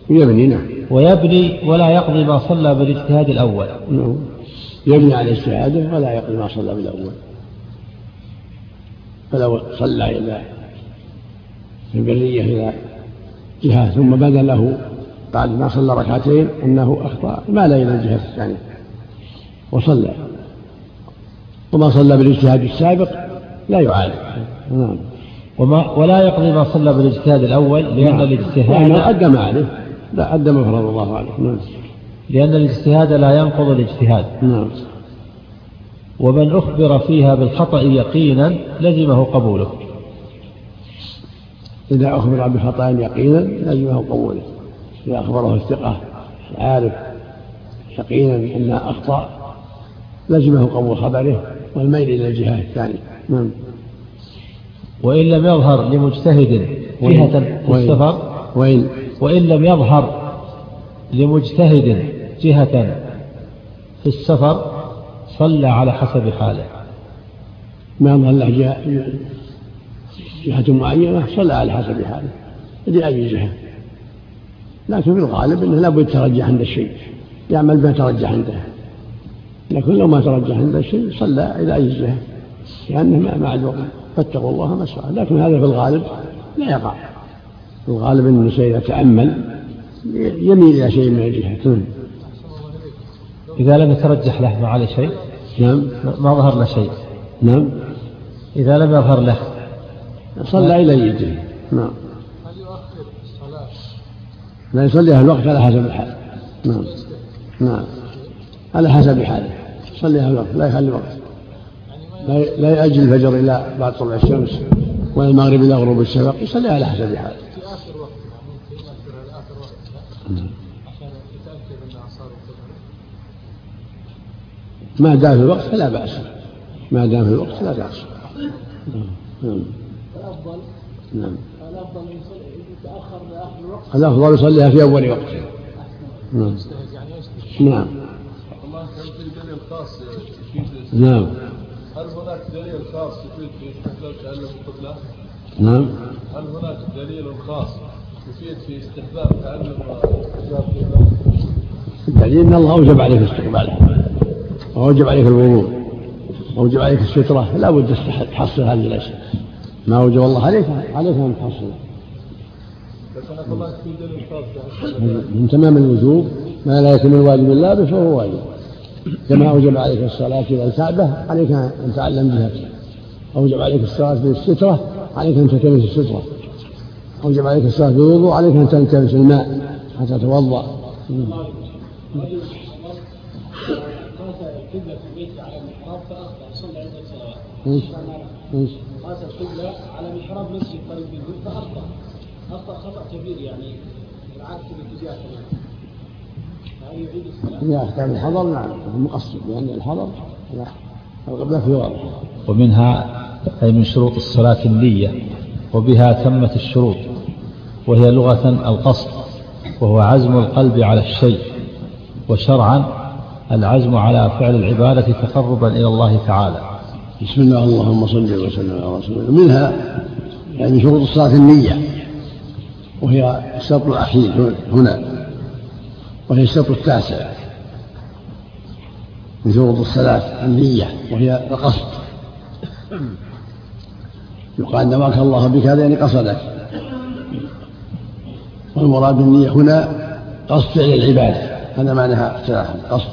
ويبني نعم. ويبني ولا يقضي ما صلى بالاجتهاد الأول. نعم. يبني على اجتهاده ولا يقضي ما صلى بالأول. فلو صلى إلى البرية إلى جهة ثم بدا له بعد ما صلى ركعتين أنه أخطأ مال إلى الجهة الثانية. وصلى. وما صلى بالاجتهاد السابق لا يعاد نعم. وما ولا يقضي ما صلى بالاجتهاد الأول لأن نعم. الاجتهاد لأنه أدى ما عليه. لا أدى ما فرض الله عليه. نعم. لأن الاجتهاد لا ينقض الاجتهاد. نعم. ومن أخبر فيها بالخطأ يقينا لزمه قبوله. إذا أخبر بخطأ يقينا لازمه قبوله. إذا أخبره الثقة العارف يقينا أنها أخطأ لزمه قبول خبره والميل إلى الجهة الثانية نعم. وإن لم يظهر لمجتهد جهة السفر وإن وإن لم يظهر لمجتهد جهة في السفر صلى على حسب حاله. ما يظهر له جهة جهة معينة صلى على حسب حاله. لأي جهة؟ لكن في الغالب أنه لابد يترجح عند الشيء يعمل بما ترجح عنده. لكن لو ما ترجح عنده شيء صلى جهة لأنه ما- معذور فاتقوا الله ما استطعتم لكن هذا في الغالب لا يقع. في الغالب أن الإنسان إذا تأمل يميل إلى شيء من الجهة. نعم. إذا لم يترجح له ما عليه شيء نعم. ما ظهر له شيء. نعم. إذا لم يظهر له صلى إلى أي جهة نعم. لا يصليها الوقت على حسب الحال نعم. نعم. على حسب حاله. يصليها الوقت لا يخلي وقت. لا يأجل الفجر إلى بعد طلوع الشمس ولا المغرب إلى غروب الشفق يصليها على حسب حاله. ما دام في الوقت فلا بأس. ما دام في الوقت لا بأس. نعم. نعم الأفضل أن يصلي- يتأخر لآخر الوقت الأفضل يصليها في أول وقته نعم. نعم؟ نعم. هل هناك دليل خاص يفيد في استحباب تعلم القبلة؟ نعم. هل هناك دليل خاص يفيد في استحباب تعلم القبلة؟ الدليل إن الله أوجب عليك استقبالها واوجب عليك الوضوء. واوجب عليك السترة. لا بد تحصل هذه الأشياء. ما أوجب الله عليك عليك أن تحصلها لكن أقول الله في دليل خاص يعني من تمام الوجوب ما لا يتم الواجب إلا به فهو واجب كما أوجب عليك الصلاة إلى الكعبه عليك أن تعلم جهتها أوجب عليك الصلاة بالسترة عليك أن تلتمس السترة أوجب عليك الصلاة بالوضوء عليك أن تلتمس الماء حتى تتوضأ. إيش إيش قاس على محراب مسجد قريب منه فأخطأ. أخطأ خطأ كبير يعني. العكس الاتجاه كمان. فهل يعيد الصلاة؟ إذا الحضر نعم. مقصد لأن الحضر لا القبلة في واضح ومنها أي من شروط الصلاة النية وبها تمت الشروط وهي لغة القصد وهو عزم القلب على الشيء وشرعا العزم على فعل العبادة تقربا إلى الله تعالى. بسم الله اللهم صل وسلم على رسول الله. منها يعني من شروط الصلاة النية. وهي الشرط الأخير هنا وهي الشرط التاسع. من شروط الصلاة النية وهي القصد. يقال نواك الله بك هذا يعني قصدك. والمراد النية هنا قصد فعل العبادة. هذا معناها اصطلاحا قصد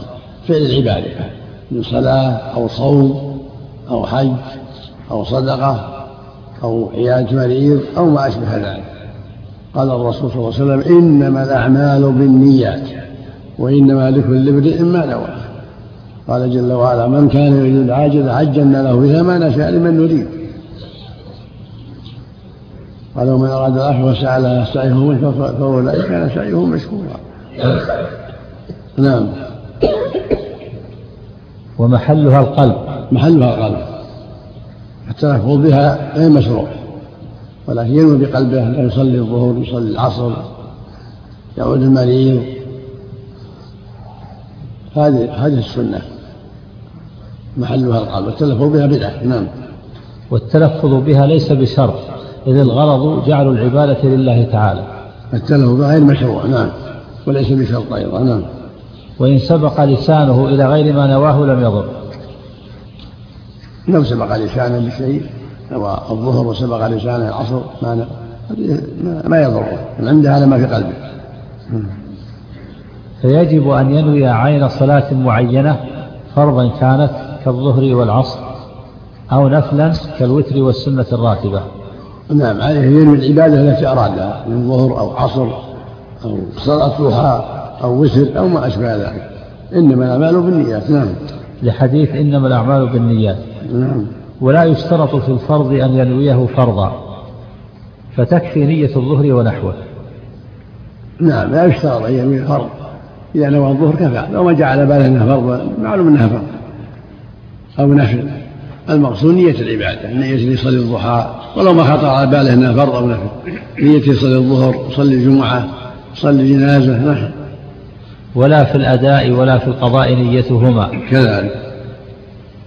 فعل العبادة. من صلاة أو صوم أو حج أو صدقة أو عيادة مريض أو ما أشبه ذلك. قال الرسول صلى الله عليه وسلم إنما الأعمال بالنيات وإنما لكل امرئ ما نوى. قال جل وعلا من كان يريد العاجلة عجلنا له بها ما نشاء لمن نريد. قال ومن أراد الآخرة وسعى لها سعيه فأولئك كان سعيهم مشكورا. نعم. ومحلها القلب. محلها القلب. التلفظ بها غير مشروع. ولكن ينوي بقلبه أن يصلي الظهر يصلي العصر يعود المريض. هذه هذه السنة. محلها القلب. التلفظ بها بدعة. نعم. والتلفظ بها ليس بشرط. إذ الغرض جعل العبادة لله تعالى. التلفظ بها غير مشروع. نعم. وليس بشرط أيضا. نعم. وإن سبق لسانه إلى غير ما نواه لم يضر. لو سبق لسانه بشيء نوى الظهر وسبق لسانه العصر ما ما يضره من عنده هذا ما في قلبه. فيجب أن ينوي عين صلاة معينة فرضا كانت كالظهر والعصر أو نفلا كالوتر والسنة الراتبة. نعم عليه ينوي العبادة التي أرادها من ظهر أو عصر أو صلاة ضحى أو وتر أو ما أشبه ذلك. إنما الأعمال بالنيات نعم. لحديث إنما الأعمال بالنيات. نعم. ولا يشترط في الفرض أن ينويه فرضا. فتكفي نية الظهر ونحوه. نعم لا يشترط أن ينوي فرض. إذا نوى الظهر كفى لو ما جعل باله أنها فرض معلوم أنها فرض. أو نفل المقصود نية العبادة نية يصلي الضحى. ولو ما خطر على باله أنها فرض أو نفل نية يصلي الظهر يصلي الجمعة يصلي جنازة نحن ولا في الأداء ولا في القضاء نيتهما. كذلك.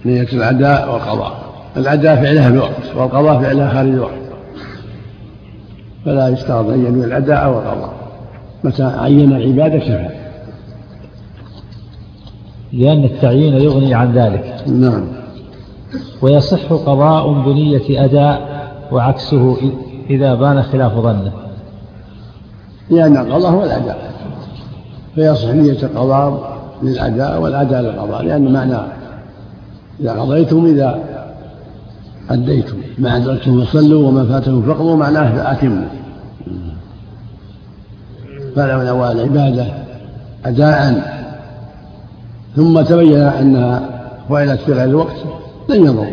نية الأداء والقضاء. الأداء فعلها بوقت والقضاء فعلها خارج الوقت. فلا يشترط أن ينوي الأداء أو القضاء. متى عين العبادة كفى لأن التعيين يغني عن ذلك. نعم. ويصح قضاء بنية أداء وعكسه إذا بان خلاف ظنه. لأن القضاء هو الأداء. فيصح نية القضاء للأداء والأداء للقضاء لأن معنى إذا قضيتم إذا أديتم ما أدركتم فصلوا وما فاتكم فاقضوا معناه فأتموا. فلو نوى العبادة أداء. ثم تبين أنها فعلت في غير الوقت لن يضر.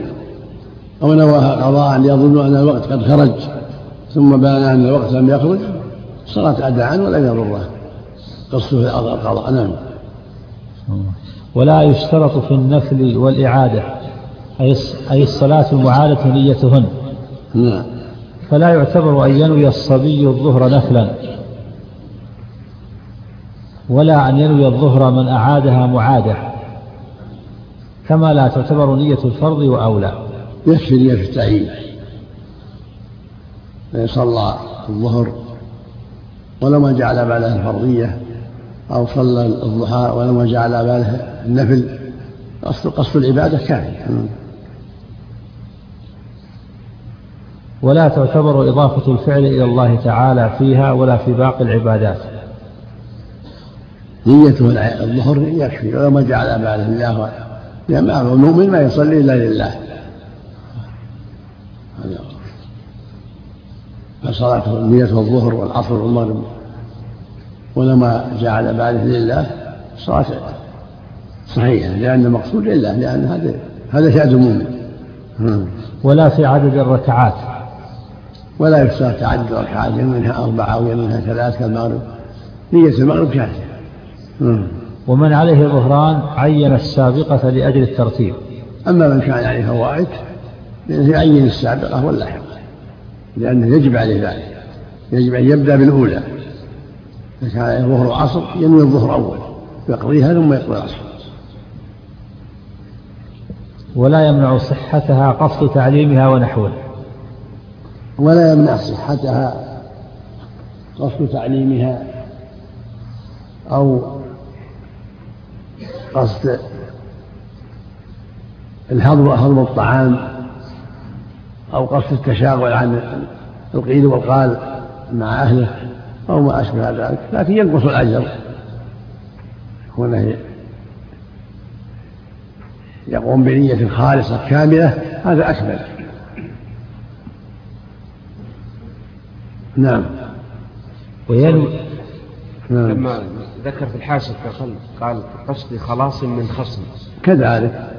أو نواها قضاء يظن أن الوقت قد خرج ثم بان أن الوقت لم يخرج صارت أداء ولم يضره. قصده القضاء نعم. ولا يشترط في النفل والإعادة. أي الصلاة المعادة نيتهن. نعم. فلا يعتبر أن ينوي الصبي الظهر نفلا ولا أن ينوي الظهر من أعادها معادة. كما لا تعتبر نية الفرض وأولى. يكفي نية التعيين. صلى الظهر. ولما جعل باله الفرضية أو صلى الضحى ولما جعل باله النفل قصد العبادة كافي ولا تعتبر إضافة الفعل إلى الله تعالى فيها ولا في باقي العبادات. نيته الظهر يكفي ولو ما جعل باله الله لأن المؤمن ما يصلي إلا لله. فصلاته نية الظهر والعصر والمغرب ولما جعل باله لله صلاة صحيحة لأن المقصود لله لأن هذا هذا شأن المؤمن. ولا في عدد الركعات. ولا يشترط تعدد الركعات منها أربعة أو منها ثلاث كالمغرب. نية المغرب كافية ومن عليه ظهران عين السابقة لأجل الترتيب. أما من كان عليه فوائد يعين السابقة واللاحقة لأنه يجب عليه ذلك. يجب أن يبدأ بالأولى. إذا كان عليه ظهر وعصر ينوي الظهر أول يقضيها ثم يقضي العصر. ولا يمنع صحتها قصد تعليمها ونحوه ولا يمنع صحتها قصد تعليمها أو قصد الهضم هضم الطعام أو قصد التشاغل عن القيل والقال مع أهله أو ما أشبه ذلك لكن ينقص الأجر. كونه يقوم بنية خالصة كاملة هذا أكمل. نعم. وينوي نعم. لما ذكر في الحاشية قال قصدي خلاص من خصم. كذلك.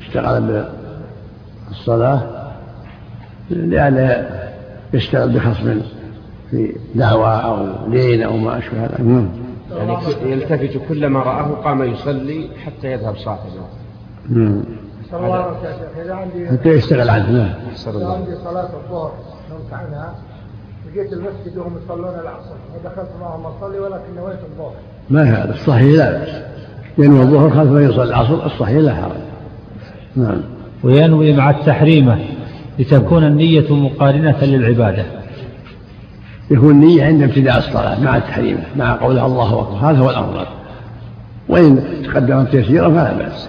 اشتغل بالصلاة لأن يشتغل بخصم في دعوة أو دين أو ما أشبه هذا. نعم. يعني يلتفت كلما رآه قام يصلي حتى يذهب صاحبه. نعم حتى يشتغل عنه؟ نعم. عندي صلاة الظهر نمت عنها جيت المسجد وهم يصلون العصر. ودخلت معهم اصلي ولكن نويت الظهر. ما هذا؟ الصحيح لا. بأس ينوي الظهر خلف من يصلي العصر الصحيح لا حرج. نعم. وينوي مع التحريمة لتكون النية مقارنة للعبادة. يكون النية عند ابتداء الصلاة مع التحريم مع قولها الله أكبر. هذا هو الأفضل وإن تقدمت تيسيرا فلا بأس.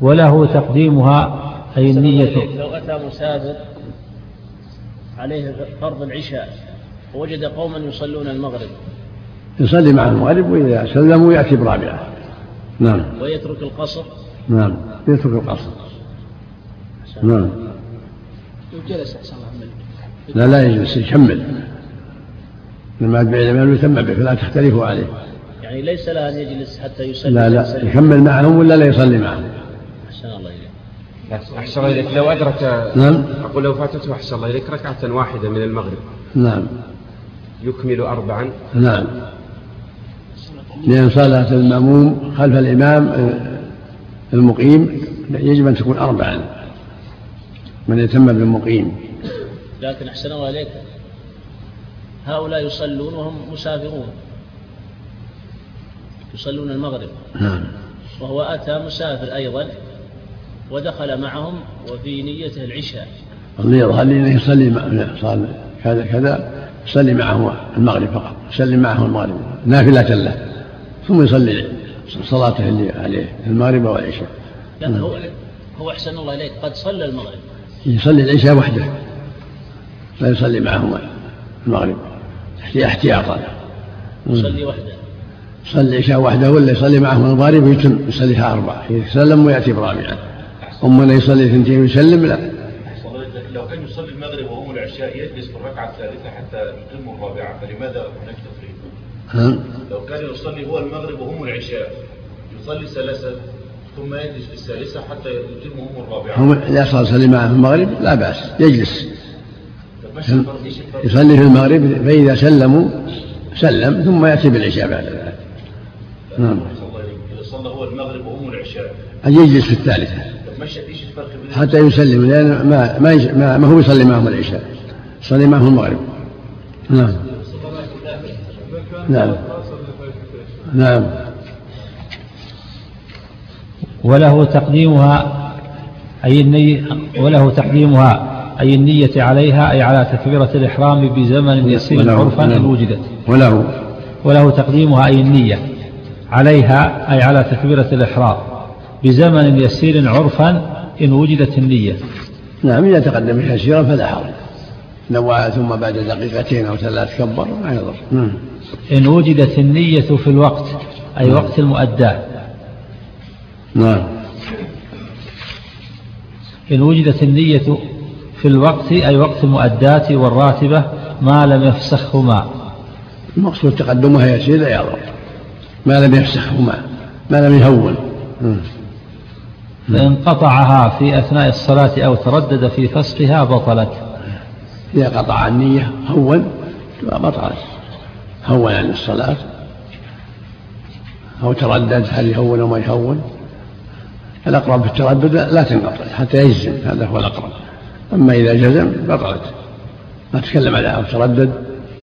وله تقديمها أي النية. لو أتى مسافر عليه فرض العشاء ووجد قوما يصلون المغرب. يصلي مع المغرب وإذا سلموا يأتي برابعة. نعم. ويترك القصر. نعم. يترك القصر. نعم. لو جلس أحسن الله عمل لا لا يجلس يكمل. لما بعلم يتم به فلا تختلفوا عليه. يعني ليس له أن يجلس حتى يسلم لا لا. يكمل معهم ولا لا يصلي معهم؟ أحسن الله إليك. لو أدرك نعم. أقول لو فاتته أحسن الله إليك ركعة واحدة من المغرب. نعم. يكمل أربعا. نعم. لأن صلاة المأموم خلف الإمام آه، المقيم يجب أن تكون أربعا. من يتم بالمقيم. لكن أحسن الله إليك. هؤلاء يصلون وهم مسافرون. يصلون المغرب. نعم. وهو أتى مسافر أيضا. ودخل معهم وفي نيته العشاء. اللي يظهر لي يصلي صار كذا كذا؟ يصلي معه المغرب فقط يصلي معه المغرب نافلة له ثم يصلي صلاته اللي عليه المغرب والعشاء. لا هو هو أحسن الله إليك قد صلى المغرب. يصلي العشاء وحده لا يصلي معهم المغرب احتياطا. يصلي وحده. يصلي العشاء وحده ولا يصلي معهم المغرب ويتم يصليها أربعة يسلم ويأتي برابعة أما أنه يصلي ثنتين ويسلم لا. لو كان يصلي المغرب وهو العشاء يجلس في الركعة الثالثة حتى يتم الرابعة فلماذا هناك تفريق؟ لو كان يصلي هو المغرب وهم العشاء يصلي ثلاثة ثم يجلس في الثالثة حتى يتم هم الرابعة. هم إذا صار يصلي معه في المغرب؟ لا بأس يجلس؟ يصلي في المغرب فإذا سلموا سلم ثم يأتي بالعشاء بعد ذلك. نعم. إذا صلى هو المغرب وهم العشاء. أن يجلس في الثالثة. حتى يسلم لأن ما ما, ما, ما هو يصلي معهم العشاء. يصلي معهم المغرب. نعم. نعم. نعم. وله تقديمها أي النية وله تقديمها أي النية عليها أي على تكبيرة الإحرام بزمن يسير عرفا إن وله- وجدت وله. وله تقديمها أي النية عليها أي على تكبيرة الإحرام. بزمن يسير عرفا إن وجدت النية. نعم إذا تقدم يسيرا فلا حرج. نوى ثم بعد دقيقتين أو ثلاث كبر ما يضر. نعم إن وجدت النية في الوقت أي وقت المؤداة نعم. إن وجدت النية في الوقت أي وقت المؤداة والراتبة ما لم يفسخهما. المقصود تقدمها يسير لا يضر. ما لم يفسخهما ما لم يهون. فإن قطعها في أثناء الصلاة أو تردد في فسخها بطلت. إذا قطع النية هون بطلت. هون عن الصلاة. أو تردد هل يهون أو ما يهون الأقرب في التردد لا تنقطع حتى يجزم هذا هو الأقرب. أما إذا جزم بطلت. ما تكلم عليها أو تردد.